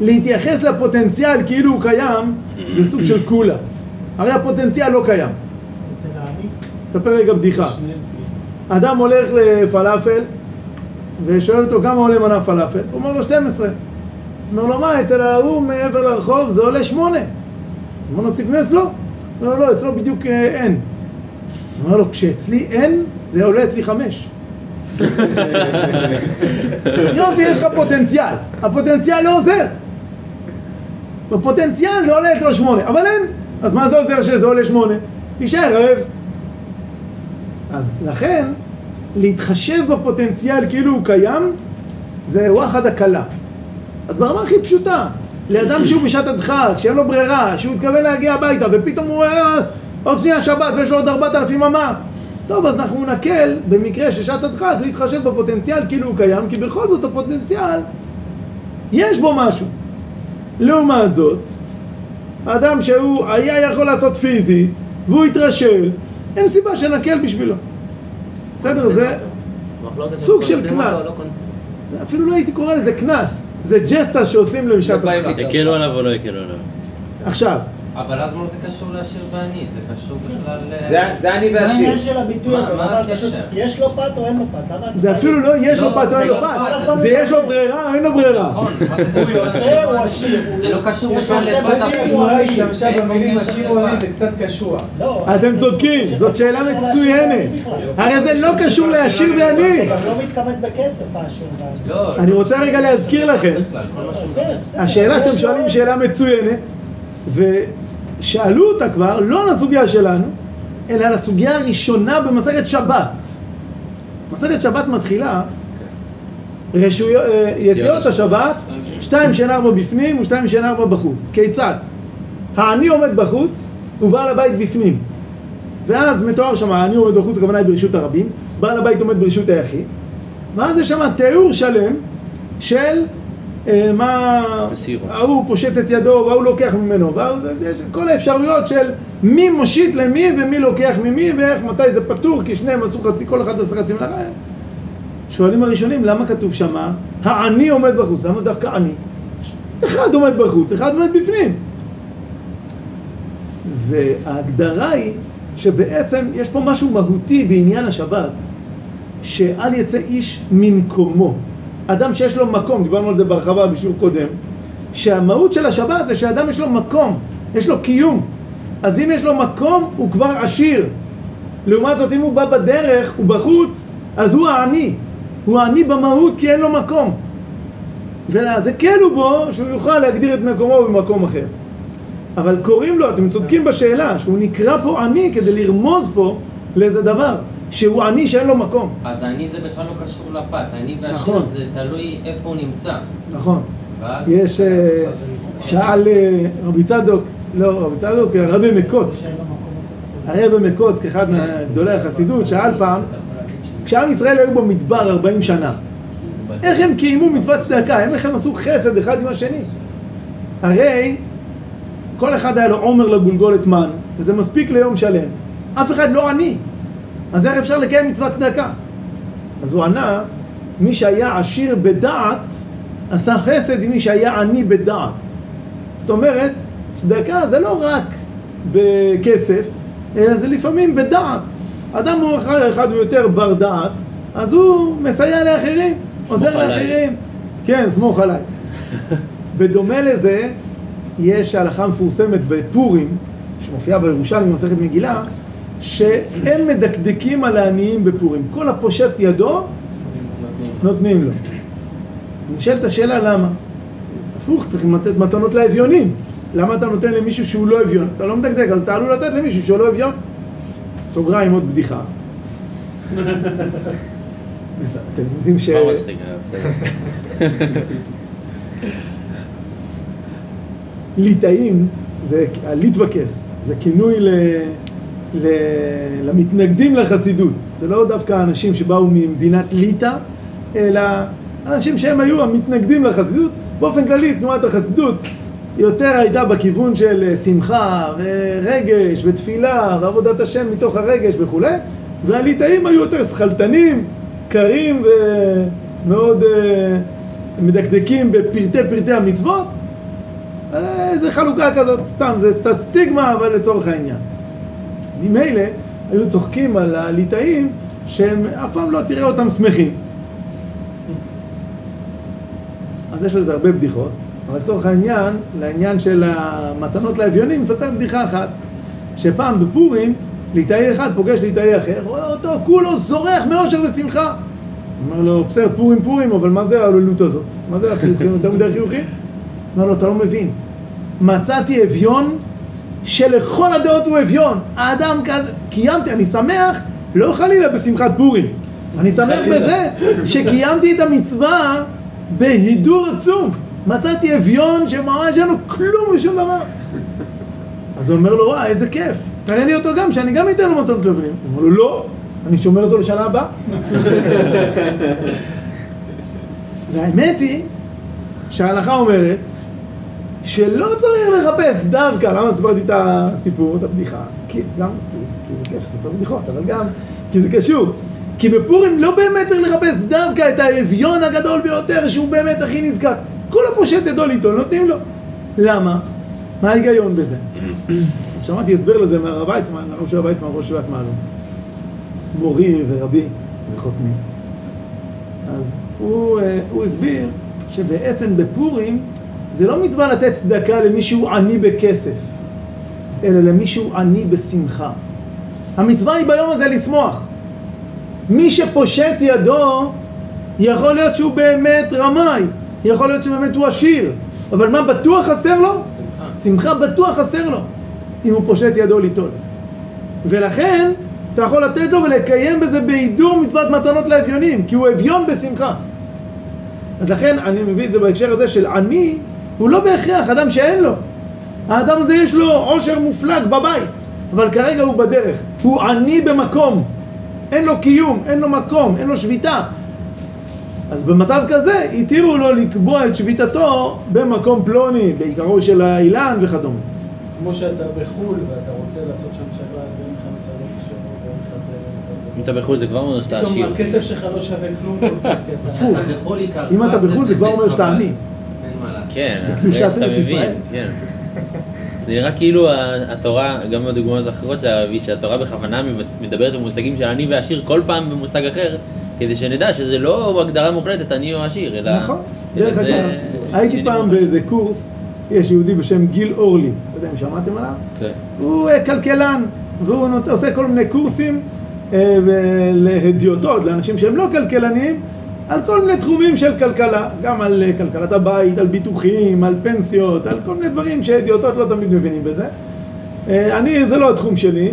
להתייחס לפוטנציאל כאילו הוא קיים, זה סוג של קולה. הרי הפוטנציאל לא קיים. אספר רגע בדיחה. אדם הולך לפלאפל ושואל אותו כמה עולה מנה פלאפל, הוא אומר לו 12. אומר לו מה, אצל ההוא מעבר לרחוב זה עולה 8. אומר לו תקנה אצלו. לו לא, אצלו בדיוק אה, אין. אומר לו כשאצלי אין, זה עולה אצלי 5. [LAUGHS] יופי, יש לך פוטנציאל. הפוטנציאל לא עוזר. בפוטנציאל זה עולה אצלו 8, אבל אין. אז מה זה עוזר שזה עולה 8? תישאר רעב. אז לכן, להתחשב בפוטנציאל כאילו הוא קיים, זה וואחד הקלה. אז ברמה הכי פשוטה, לאדם שהוא בשעת הדחק, שאין לו ברירה, שהוא התכוון להגיע הביתה, ופתאום הוא רואה עוד שנייה שבת ויש לו עוד ארבעת אלפים אמה. טוב, אז אנחנו נקל, במקרה של שעת הדחק, להתחשב בפוטנציאל כאילו הוא קיים, כי בכל זאת הפוטנציאל, יש בו משהו. לעומת זאת, האדם שהוא היה יכול לעשות פיזית, והוא התרשל, אין סיבה שנקל בשבילו. בסדר, זה, סוג של קנס. לא. זה אפילו לא הייתי קורא לזה קנס, זה ג'סטה שעושים למשעת עם הקלו עליו או לא הקלו עליו? עכשיו, אבל אז מה זה קשור לעשיר ועני? זה קשור בכלל... ל- זה- זה אני מה והשיר. העניין של הביטוי מה- הזה? מה הקשר? יש לו פת או אין לו פת? למה זה אפילו לא יש לו לא, פת או אין זה לו לא פת, זה יש לו ברירה או אין לו ברירה. נכון, מה זה הוא קשור יוצא לעשיר או ועני? עשיר? זה לא קשור בכלל לפת אפילו. השתמשה במילים עשיר או עני. זה קצת קשוח. לא. אתם צודקים, זאת שאלה זה לא מצוינת. קשור הרי זה לא קשור לעשיר ועני. גם לא מתכמת בכסף העשיר והעני. לא, אני רוצה רגע להזכיר לכם, מה כן. השאלה שאתם שואלים שאלה מצוינת, ושאלו אותה כבר, לא לסוגיה שלנו, אלא לסוגיה הראשונה במסכת שבת. מסכת שבת מתחילה, רשויות, אה, יציאות השבת, שתיים שאין ארבע בפנים ושתיים שאין ארבע בחוץ. כיצד? העני עומד בחוץ ובעל הבית בפנים. ואז מתואר שם, העני עומד בחוץ, הכוונה היא ברשות הרבים, בעל הבית עומד ברשות היחיד, ואז יש שם תיאור שלם של מה... מסירות. ההוא פושט את ידו, וההוא לוקח ממנו, וההוא, יש כל האפשרויות של מי מושיט למי ומי לוקח ממי, ואיך, מתי זה פטור, כי שניהם עשו חצי, כל אחד עשה חצי מלאכה. שואלים הראשונים, למה כתוב שמה, העני עומד בחוץ, למה זה דווקא עני? אחד עומד בחוץ, אחד עומד בפנים. וההגדרה היא שבעצם יש פה משהו מהותי בעניין השבת, שאל יצא איש ממקומו. אדם שיש לו מקום, דיברנו על זה בהרחבה בשיעור קודם, שהמהות של השבת זה שאדם יש לו מקום, יש לו קיום. אז אם יש לו מקום, הוא כבר עשיר. לעומת זאת, אם הוא בא בדרך, הוא בחוץ, אז הוא העני. הוא עני במהות כי אין לו מקום. ואז הקלו בו שהוא יוכל להגדיר את מקומו במקום אחר. אבל קוראים לו, אתם צודקים בשאלה, שהוא נקרא פה עני כדי לרמוז פה לאיזה דבר, שהוא עני שאין לו מקום. אז אני זה בכלל לא קשור לפת, אני והשיר נכון. זה תלוי איפה הוא נמצא. נכון. ואז... יש, אה, שאל אה, רבי צדוק, לא רבי צדוק, הרבי מקוץ, הרבי מקוץ, כאחד מגדולי החסידות, שאל פעם, כשעם ישראל היו במדבר 40 שנה, איך הם קיימו מצוות צדקה? הם- איך הם עשו חסד אחד עם השני? הרי כל אחד היה לו עומר לגולגולת מן, וזה מספיק ליום שלם. אף אחד לא עני. אז איך אפשר לקיים מצוות צדקה? אז הוא ענה, מי שהיה עשיר בדעת, עשה חסד עם מי שהיה עני בדעת. זאת אומרת, צדקה זה לא רק בכסף, אלא זה לפעמים בדעת. אדם הוא אחד, אחד הוא יותר בר דעת, אז הוא מסייע לאחרים, עוזר עליי. לאחרים. כן, סמוך עליי. [LAUGHS] בדומה לזה, יש הלכה מפורסמת בפורים, שמופיעה בירושלים במסכת מגילה, שהם מדקדקים על העניים בפורים. כל הפושט ידו, נותנים לו. נשאלת השאלה למה. הפוך, צריכים לתת מתנות לאביונים. למה אתה נותן למישהו שהוא לא אביון? אתה לא מדקדק, אז אתה עלול לתת למישהו שהוא לא אביון. סוגריים, עוד בדיחה. אתם יודעים ש... כבר מצחיק, אה, בסדר. ליטאים, זה הליטווקס, זה כינוי ל, למתנגדים לחסידות. זה לא דווקא אנשים שבאו ממדינת ליטא, אלא אנשים שהם היו המתנגדים לחסידות. באופן כללי, תנועת החסידות יותר הייתה בכיוון של אה, שמחה ורגש ותפילה ועבודת השם מתוך הרגש וכולי, והליטאים היו יותר שכלתנים, קרים ומאוד אה, מדקדקים בפרטי פרטי המצוות. אה, זה חלוקה כזאת, סתם, זה קצת סטיגמה, אבל לצורך העניין. ממילא היו צוחקים על הליטאים שהם אף פעם לא תראה אותם שמחים. אז יש לזה הרבה בדיחות, אבל לצורך העניין, לעניין של המתנות לאביונים, נספר בדיחה אחת, שפעם בפורים, ליטאי אחד פוגש ליטאי אחר, רואה אותו כולו זורח מאושר ושמחה. אומר לו, בסדר, פורים פורים, אבל מה זה העללות הזאת? מה זה החיוכים? יותר מדי חיוכים? אומר לו, אתה לא מבין. מצאתי אביון שלכל הדעות הוא אביון. האדם כזה, קיימתי, אני שמח, לא חלילה בשמחת פורים. אני שמח בזה שקיימתי את המצווה בהידור עצום. מצאתי אביון שממש אין לו כלום ושום דבר. אז הוא אומר לו, וואי, איזה כיף. תראה לי אותו גם, שאני גם אתן לו מתנות לאבנים. הוא אומר לו, לא, אני שומר אותו לשנה הבאה. [LAUGHS] והאמת היא שההלכה אומרת שלא צריך לחפש דווקא, למה סיפרתי את הסיפור, את הבדיחה? כי גם, כי, כי זה כיף לספר בדיחות, אבל גם כי זה קשור. כי בפורים לא באמת צריך לחפש דווקא את האביון הגדול ביותר שהוא באמת הכי נזקק. כל הפושט ידו ליטול, נותנים לו. למה? מה ההיגיון בזה? [CLEARS THROAT] אז שמעתי הסבר לזה מהרב ויצמן, הרב שואל ויצמן, ראש שבעת מעלות. מורי ורבי וחותני. אז הוא, אה, הוא הסביר שבעצם בפורים זה לא מצווה לתת צדקה למישהו עני בכסף, אלא למישהו עני בשמחה. המצווה היא ביום הזה לשמוח. מי שפושט ידו, יכול להיות שהוא באמת רמאי, יכול להיות שבאמת הוא עשיר, אבל מה בטוח חסר לו? שמחה. שמחה בטוח חסר לו, אם הוא פושט ידו ליטול. ולכן, אתה יכול לתת לו ולקיים בזה בהידור מצוות מתנות לאביונים, כי הוא אביון בשמחה. אז לכן, אני מביא את זה בהקשר הזה של עני, הוא לא בהכרח אדם שאין לו. האדם הזה יש לו עושר מופלג בבית, אבל כרגע הוא בדרך. הוא עני במקום. אין לו קיום, אין לו מקום, אין לו שביתה. אז במצב כזה, התירו לו לקבוע את שביתתו במקום פלוני, בעיקרו של האילן וכדומה. זה כמו שאתה בחו"ל ואתה רוצה לעשות שם שבת ואין לך מסעדות כשרות ואין לך זה ואין אם אתה בחו"ל זה כבר אומר שאתה פתאום עשיר. הכסף שלך לא שווה כלום. [LAUGHS] הפוך. אתה בחו"ל עיקר אם אתה בחו"ל זה כבר אומר שאתה חב"ד. עני. כן, בקדושת אחרי שאתה ארץ ישראל. כן. זה נראה כאילו התורה, גם בדוגמאות האחרות שלה, שהתורה בכוונה מדברת במושגים של עני ועשיר כל פעם במושג אחר, כדי שנדע שזה לא הגדרה מוחלטת עני או עשיר, אלא... נכון. דרך אגב, הייתי פעם. באיזה קורס, יש יהודי בשם גיל אורלי, לא יודע אם שמעתם עליו? כן. הוא אה, כלכלן, והוא עושה כל מיני קורסים אה, להדיוטות, לאנשים שהם לא כלכלנים, על כל מיני תחומים של כלכלה, גם על אה, כלכלת הבית, על ביטוחים, על פנסיות, על כל מיני דברים שהדיוטות לא תמיד מבינים בזה. אה, אני, זה לא התחום שלי,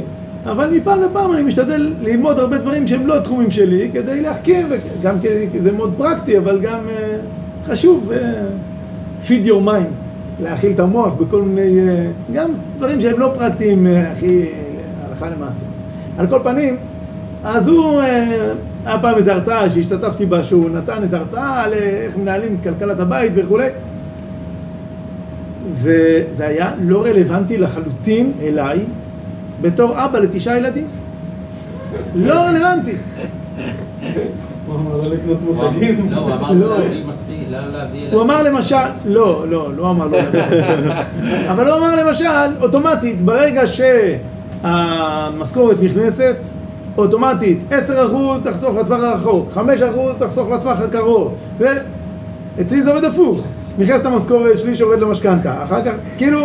אבל מפעם לפעם אני משתדל ללמוד הרבה דברים שהם לא התחומים שלי, כדי להחכים, גם כי זה מאוד פרקטי, אבל גם אה, חשוב, feed your mind, להאכיל את המוח בכל מיני, גם דברים שהם לא פרקטיים, הכי הלכה למעשה. על כל פנים, אז הוא, היה פעם איזו הרצאה שהשתתפתי בה, שהוא נתן איזו הרצאה על אה, איך מנהלים את כלכלת הבית וכולי. וזה היה לא רלוונטי לחלוטין אליי בתור אבא לתשעה ילדים. לא רלוונטי. הוא אמר לא לקנות מותגים. לא, הוא אמר לא. לא להביא מספיק, לא להביא... הוא אמר למשל, לא, לא, לא אמר לא. אבל הוא אמר למשל, אוטומטית, ברגע שהמשכורת נכנסת, אוטומטית 10% תחסוך לטווח הרחוק, 5% תחסוך לטווח הקרוב. ואצלי זה עובד הפוך. נכנסת המשכורת, שליש יורד למשכנתה. אחר כך, כאילו,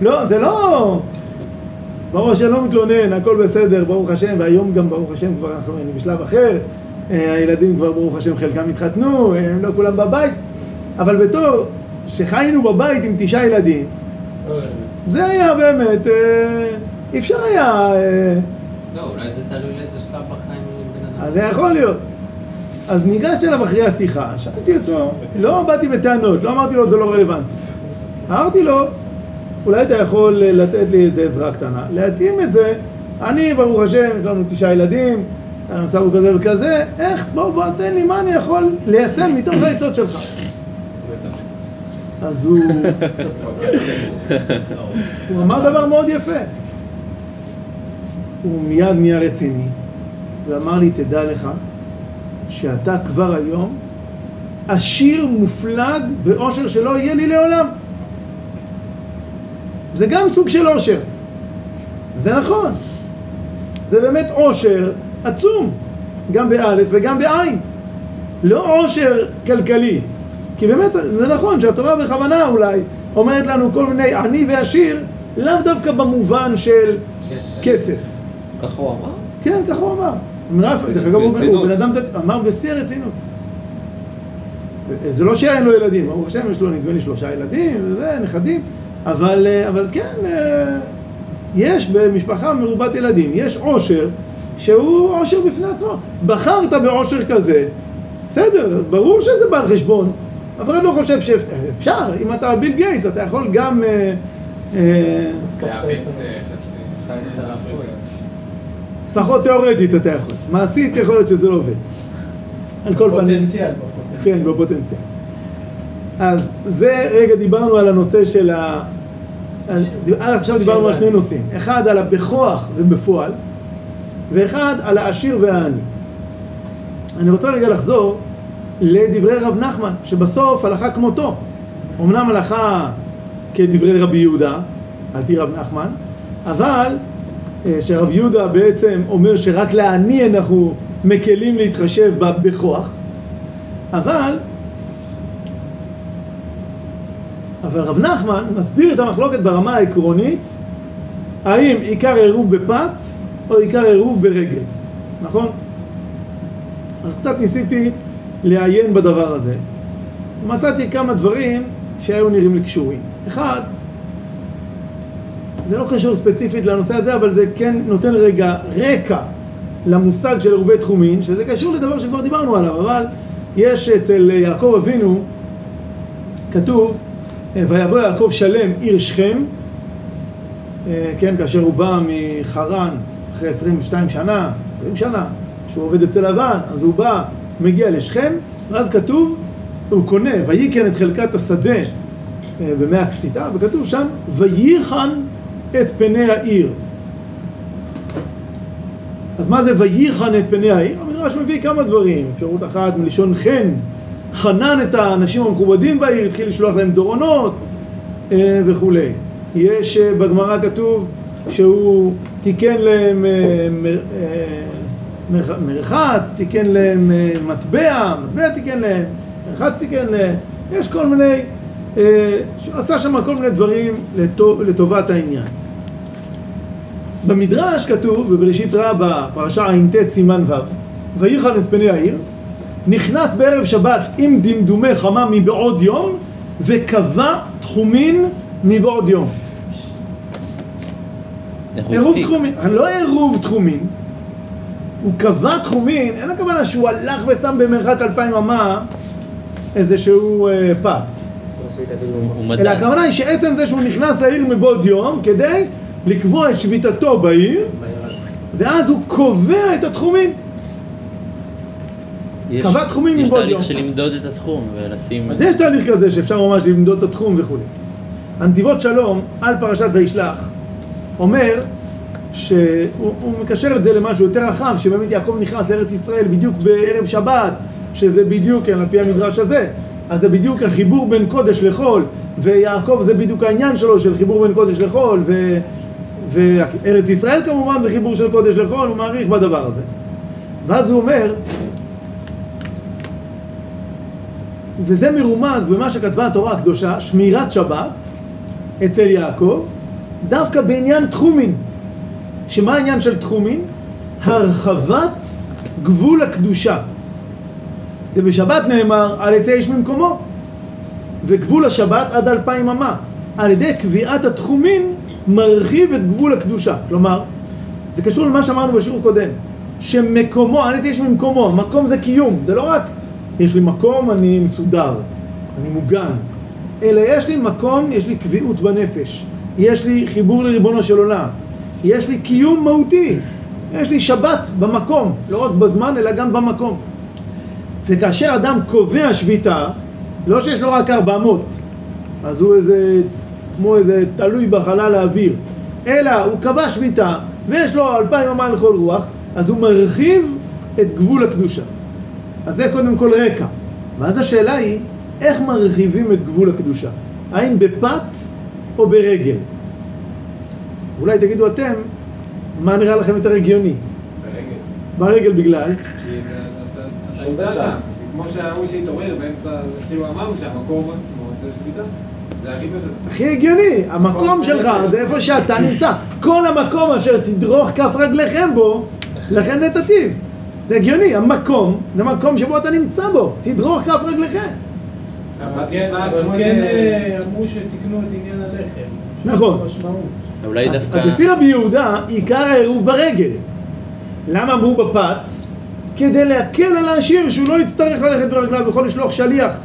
לא, זה לא... ברוך השם לא מתלונן, הכל בסדר, ברוך השם, והיום גם ברוך השם כבר אנחנו בשלב אחר, אה, הילדים כבר ברוך השם חלקם התחתנו, אה, הם לא כולם בבית, אבל בתור שחיינו בבית עם תשעה ילדים, זה היה באמת, אה, אי אפשר היה, אה, לא, אולי זה תלוי לאיזה שלב בחיים בן אדם. אז זה יכול להיות. אז ניגש אליו אחרי השיחה, שאלתי אותו, לא באתי בטענות, לא אמרתי לו זה לא רלוונטי. אמרתי לו, אולי אתה יכול לתת לי איזה עזרה קטנה, להתאים את זה, אני ברוך השם, יש לנו תשעה ילדים, המצב הוא כזה וכזה, איך, בוא בוא תן לי מה אני יכול ליישם מתוך העצות שלך. אז הוא, הוא אמר דבר מאוד יפה. הוא מיד נהיה רציני, ואמר לי, תדע לך, שאתה כבר היום עשיר מופלג באושר שלא יהיה לי לעולם. זה גם סוג של אושר. זה נכון. זה באמת אושר עצום, גם באלף וגם בעין. לא אושר כלכלי. כי באמת, זה נכון שהתורה בכוונה אולי אומרת לנו כל מיני עני ועשיר, לאו דווקא במובן של כסף. ככה הוא אמר? כן, ככה הוא אמר. רף, דרך אגב, הוא בן אדם, דת- אמר בשיא הרצינות. זה לא שאין לו ילדים, ברוך השם יש לו נדמה לי שלושה ילדים, וזה, נכדים, אבל, אה, אבל כן, אה, יש במשפחה מרובת ילדים, יש עושר שהוא עושר בפני עצמו. בחרת בעושר כזה, בסדר, ברור שזה בא על חשבון. אף אחד לא חושב שאפשר, אם אתה ביל גייטס, אתה יכול גם... לפחות תיאורטית אתה יכול. מעשית יכול להיות שזה לא עובד. על כל פנים. פוטנציאל. כן, בפוטנציאל. אז זה, רגע דיברנו על הנושא של ה... עד עכשיו דיברנו על שני נושאים. אחד על הבכוח ובפועל, ואחד על העשיר והעני. אני רוצה רגע לחזור לדברי רב נחמן, שבסוף הלכה כמותו. אמנם הלכה כדברי רבי יהודה, על פי רב נחמן, אבל אה, שרב יהודה בעצם אומר שרק לעני אנחנו מקלים להתחשב ב- בכוח, אבל אבל רב נחמן מסביר את המחלוקת ברמה העקרונית האם עיקר עירוב בפת או עיקר עירוב ברגל, נכון? אז קצת ניסיתי לעיין בדבר הזה מצאתי כמה דברים שהיו נראים לי קשורים. אחד, זה לא קשור ספציפית לנושא הזה, אבל זה כן נותן רגע רקע למושג של עירובי תחומין, שזה קשור לדבר שכבר דיברנו עליו, אבל יש אצל יעקב אבינו, כתוב, ויבוא יעקב שלם עיר שכם, אה, כן, כאשר הוא בא מחרן אחרי 22 שנה, 20 שנה, שהוא עובד אצל לבן, אז הוא בא, מגיע לשכם, ואז כתוב, הוא קונה, וייכן את חלקת השדה אה, במאה הכסיתה, וכתוב שם, וייחן את פני העיר. אז מה זה וייחן את פני העיר? המדרש מביא כמה דברים, אפשרות אחת מלשון חן, חנן את האנשים המכובדים בעיר, התחיל לשלוח להם דורונות אה, וכולי. יש אה, בגמרא כתוב שהוא תיקן להם אה, מר- מרח- מרחץ, תיקן להם מטבע, מטבע תיקן להם, מרחץ תיקן להם, יש כל מיני, עשה שם כל מיני דברים לטוב, לטובת העניין. במדרש כתוב, בבראשית רבה, פרשה ע"ט סימן ו', וייחן את פני העיר, נכנס בערב שבת עם דמדומי חמה מבעוד יום וקבע תחומין מבעוד יום. עירוב? תחומין, לא עירוב תחומין, הוא קבע תחומין, אין הכוונה שהוא הלך ושם במרחק אלפיים אמה איזשהו אה, פת. אלא. הכוונה היא שעצם זה שהוא נכנס לעיר מבעוד יום כדי לקבוע את שביתתו בעיר ואז הוא קובע את התחומים. יש- קבע תחומים יש מבעוד תהליך יום. של למדוד את התחום ולשים... אז יש תהליך כזה שאפשר ממש למדוד את התחום וכולי. הנתיבות שלום על פרשת וישלח אומר שהוא הוא מקשר את זה למשהו יותר רחב שבאמת יעקב נכנס לארץ ישראל בדיוק בערב שבת שזה בדיוק, כן, על פי המדרש הזה אז זה בדיוק החיבור בין קודש לחול ויעקב זה בדיוק העניין שלו של חיבור בין קודש לחול ו... וארץ ישראל כמובן זה חיבור של קודש לחול הוא מעריך בדבר הזה ואז הוא אומר וזה מרומז במה שכתבה התורה הקדושה, שמירת שבת אצל יעקב, דווקא בעניין תחומין. שמה העניין של תחומין? הרחבת גבול הקדושה. ובשבת נאמר, על יצא איש ממקומו. וגבול השבת עד אלפיים אמה. על ידי קביעת התחומין מרחיב את גבול הקדושה. כלומר, זה קשור למה שאמרנו בשיעור הקודם, שמקומו, על יצא איש ממקומו, מקום זה קיום, זה לא רק יש לי מקום, אני מסודר, אני מוגן, אלא יש לי מקום, יש לי קביעות בנפש, יש לי חיבור לריבונו של עולם, יש לי קיום מהותי, יש לי שבת במקום, לא רק בזמן אלא גם במקום. וכאשר אדם קובע שביתה, לא שיש לו רק 400, אז הוא איזה, כמו איזה תלוי בחלל האוויר, אלא הוא קבע שביתה ויש לו אלפיים אמה לכל רוח, אז הוא מרחיב את גבול הקדושה. אז זה קודם כל רקע. ואז השאלה היא, איך מרחיבים את גבול הקדושה? האם בפת או ברגל? אולי תגידו אתם, מה נראה לכם יותר הגיוני? ברגל. ברגל בגלל? כי זה- נמצא שם. כמו שההוא שהתעורר באמצע, כאילו אמרנו שהמקום עצמו עושה שביתה. זה הכי הגיוני, המקום שלך זה איפה שאתה נמצא. כל המקום אשר תדרוך כף רגליכם בו, לכן נתתיו. זה הגיוני, המקום זה מקום שבו אתה נמצא בו, תדרוך כף רגליכם. אבל כן, כן אה, אמרו שתיקנו את עניין הלחם. נכון. אולי אז, דווקא... אז לפי רבי יהודה, עיקר העירוב ברגל. למה אמרו בפת? כדי להקל על העשיר שהוא לא יצטרך ללכת ברגליו, יכול לשלוח שליח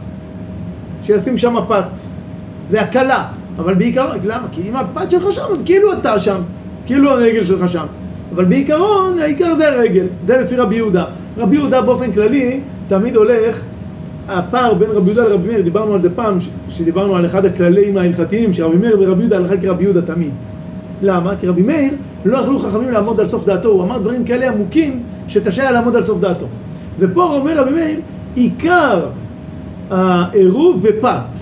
שישים שם פת. זה הקלה, אבל בעיקר, למה? כי אם הפת שלך שם, אז כאילו אתה שם, כאילו הרגל שלך שם. אבל בעיקרון, העיקר זה הרגל, זה לפי רבי יהודה. רבי יהודה באופן כללי, תמיד הולך, הפער בין רבי יהודה לרבי מאיר, דיברנו על זה פעם, שדיברנו על אחד הכללים ההלכתיים, שרבי מאיר ורבי יהודה הלכה כרבי יהודה תמיד. למה? כי רבי מאיר לא יכלו חכמים לעמוד על סוף דעתו, הוא אמר דברים כאלה עמוקים שקשה היה לעמוד על סוף דעתו. ופה אומר רבי מאיר, עיקר העירוב בפת.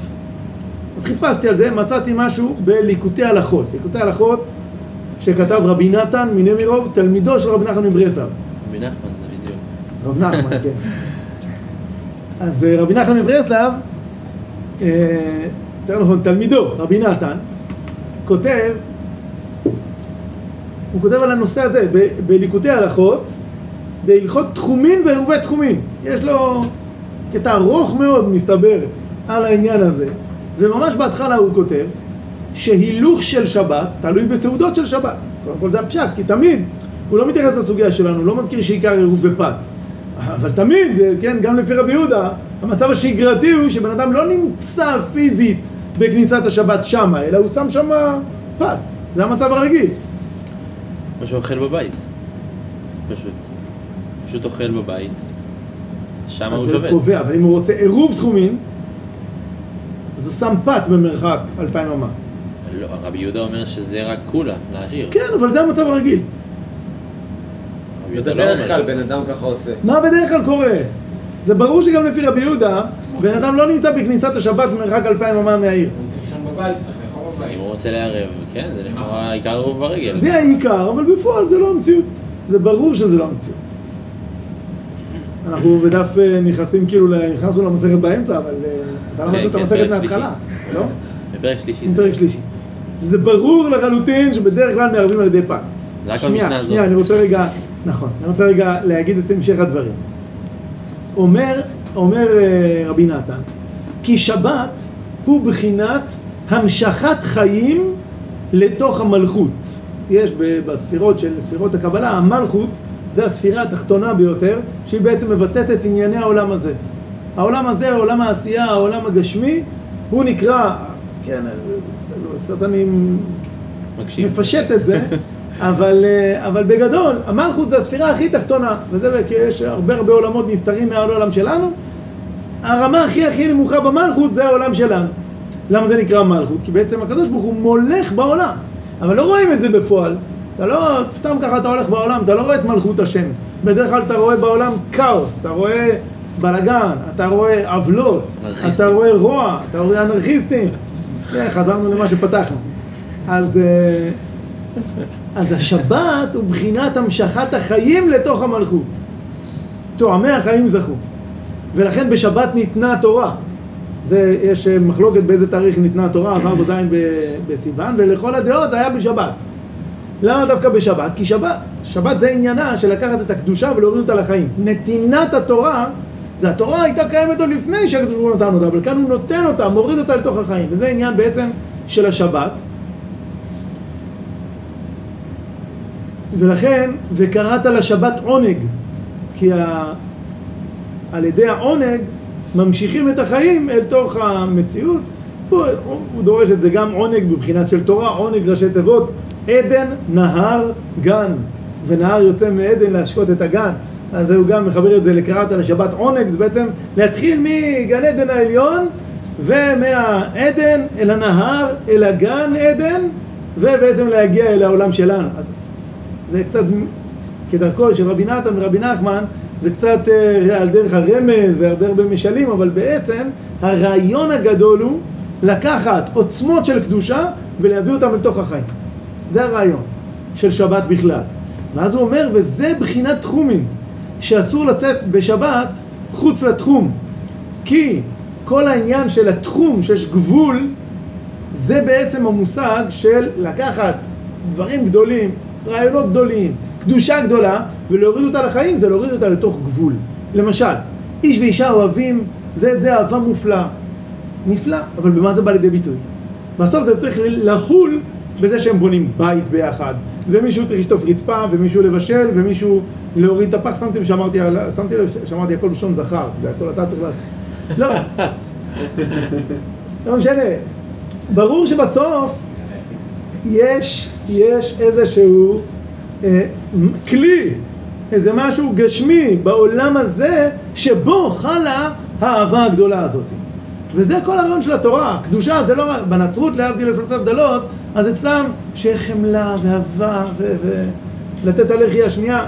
אז חיפשתי על זה, מצאתי משהו בליקוטי הלכות. ליקוטי הלכות שכתב רבי נתן מנמירוב, תלמידו של רבי נחמן מברסלב. רבי נחמן זה בדיוק. רב נחמן, כן. אז אה, רבי נחמן מברסלב, אה, יותר נכון, תלמידו, רבי נתן, כותב, הוא כותב על הנושא הזה, בליקוטי הלכות, בהלכות תחומין ועירובי תחומין. יש לו קטע ארוך מאוד, מסתבר, על העניין הזה, וממש בהתחלה הוא כותב שהילוך של שבת תלוי בסעודות של שבת. קודם כל זה הפשט, כי תמיד הוא לא מתייחס לסוגיה שלנו, לא מזכיר שעיקר עירוב בפת. אבל תמיד, כן, גם לפי רבי יהודה, המצב השגרתי הוא שבן אדם לא נמצא פיזית בכניסת השבת שמה, אלא הוא שם שמה פת. זה המצב הרגיל. או שהוא אוכל בבית. פשוט. פשוט אוכל בבית. שם אז הוא זה שובת. קובע, אבל אם הוא רוצה עירוב תחומין, אז הוא שם פת במרחק אלפיים אמה. לא, רבי יהודה אומר שזה רק כולה, לעשיר. כן, אבל זה המצב הרגיל. רבי יהודה לא בדרך כלל. בן אדם ככה עושה. מה בדרך כלל קורה? זה ברור שגם לפי רבי יהודה, בן אדם לא נמצא בכניסת השבת במרחק אלפיים אמה מהעיר. הוא צריך לישון בבית, צריך. אם הוא רוצה לערב, כן, זה לכאורה עיקר עירוב ברגל. זה העיקר, אבל בפועל זה לא המציאות. זה ברור שזה לא המציאות. אנחנו בדף אה, נכנסים כאילו, נכנסנו למסכת באמצע, אבל אה, אתה למדת את כן, המסכת מההתחלה, לא? בפרק שלישי. עם זה- פרק שלישי. זה ברור לחלוטין שבדרך כלל מערבים על ידי. זה רק שנייה, הזאת. שנייה, אני רוצה רגע, נכון, אני רוצה רגע להגיד את המשך הדברים. אומר, אומר אה, רבי נתן, כי שבת הוא בחינת המשכת חיים לתוך המלכות. יש בספירות של ספירות הקבלה, המלכות זה הספירה התחתונה ביותר, שהיא בעצם מבטאת את ענייני העולם הזה. העולם הזה, עולם העשייה, העולם הגשמי, הוא נקרא, כן, קצת אני מקשיב. מפשט את זה, [LAUGHS] אבל, אה, אבל בגדול, המלכות זה הספירה הכי תחתונה, וזה כי יש הרבה הרבה עולמות נסתרים מהעולם שלנו. הרמה הכי הכי נמוכה במלכות זה העולם שלנו. למה זה נקרא מלכות? כי בעצם הקדוש ברוך הוא מולך בעולם, אבל לא רואים את זה בפועל. אתה לא, סתם ככה אתה הולך בעולם, אתה לא רואה את מלכות השם. בדרך כלל אתה רואה בעולם כאוס, אתה רואה בלאגן, אתה רואה עוולות. אתה רואה רוע, אתה רואה אנרכיסטים. כן, חזרנו למה שפתחנו. אז, אה, אז השבת הוא בחינת המשכת החיים לתוך המלכות. תואמי החיים זכו. ולכן בשבת ניתנה התורה. זה, יש אה, מחלוקת באיזה תאריך ניתנה התורה, ו' או ז' בסיוון, ולכל הדעות זה היה בשבת. למה דווקא בשבת? כי שבת, שבת זה עניינה של לקחת את הקדושה ולהוריד אותה לחיים. נתינת התורה, זה התורה הייתה קיימת עוד לפני שהקדוש ברוך הוא נתן אותה, אבל כאן הוא נותן אותה, מוריד אותה לתוך החיים, וזה עניין בעצם של השבת. ולכן, וקראת לשבת עונג, כי ה... על ידי העונג ממשיכים את החיים אל תוך המציאות. הוא, הוא דורש את זה גם עונג בבחינת של תורה, עונג ראשי תיבות, עדן, נהר, גן. ונהר יוצא מעדן להשקות את הגן. אז הוא גם מחבר את זה לקראת על השבת עונג, זה בעצם להתחיל מגן עדן העליון ומהעדן אל הנהר, אל הגן עדן, ובעצם להגיע אל העולם שלנו. אז זה קצת כדרכו של רבי נתן ורבי נחמן, זה קצת אה, על דרך הרמז והרבה הרבה משלים, אבל בעצם הרעיון הגדול הוא לקחת עוצמות של קדושה ולהביא אותם לתוך החיים. זה הרעיון של שבת בכלל. ואז הוא אומר, וזה בחינת תחומים, שאסור לצאת בשבת חוץ לתחום. כי כל העניין של התחום, שיש גבול, זה בעצם המושג של לקחת דברים גדולים, רעיונות גדולים, קדושה גדולה, ולהוריד אותה לחיים זה להוריד אותה לתוך גבול. למשל, איש ואישה אוהבים זה את זה אהבה מופלאה. נפלא, אבל במה זה בא לידי ביטוי? בסוף זה צריך לחול בזה שהם בונים בית ביחד, ומישהו צריך לשטוף רצפה, ומישהו לבשל, ומישהו להוריד את הפח, שמתי, שאמרתי, שמתי לב שאמרתי הכל בשון זכר, זה הכל אתה צריך לעשות. לא, [LAUGHS] לא משנה. ברור שבסוף יש, יש איזשהו כלי, איזה משהו גשמי בעולם הזה, שבו חלה האהבה הגדולה הזאת. וזה כל הרעיון של התורה, קדושה זה לא רק, בנצרות להבדיל אלפי הבדלות, אז אצלם שיהיה חמלה ואהבה ולתת הלחי השנייה,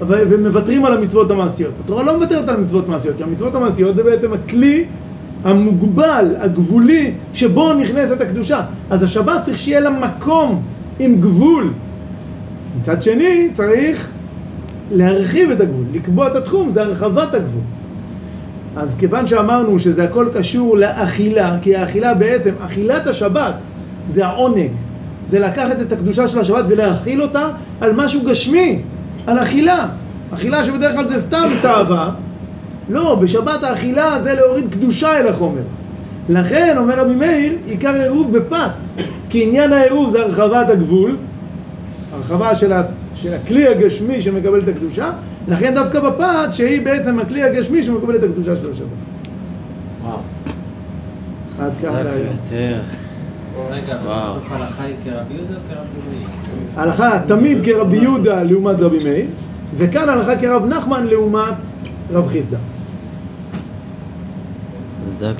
ו- ומוותרים על המצוות המעשיות. התורה לא מוותרת על מצוות מעשיות, כי המצוות המעשיות זה בעצם הכלי המוגבל, הגבולי, שבו נכנסת הקדושה. אז השבת צריך שיהיה לה מקום עם גבול. מצד שני, צריך להרחיב את הגבול, לקבוע את התחום, זה הרחבת הגבול. אז כיוון שאמרנו שזה הכל קשור לאכילה, כי האכילה בעצם, אכילת השבת זה העונג, זה לקחת את הקדושה של השבת ולהכיל אותה על משהו גשמי, על אכילה. אכילה שבדרך כלל זה סתם תאווה, לא, בשבת האכילה זה להוריד קדושה אל החומר. לכן, אומר רבי מאיר, עיקר העירוב בפת, כי עניין העירוב זה הרחבת הגבול, הרחבה של, ה, של הכלי הגשמי שמקבל את הקדושה, לכן דווקא בפת, שהיא בעצם הכלי הגשמי שמקבל את הקדושה של השבת. וואו. עד כאן להיום. יותר. רגע, וואו. בסוף ההלכה היא כרבי יהודה או כרבי מאיר? הלכה תמיד כרבי יהודה לעומת רבי מאיר, וכאן הלכה כרב נחמן לעומת רב חיסדא. זה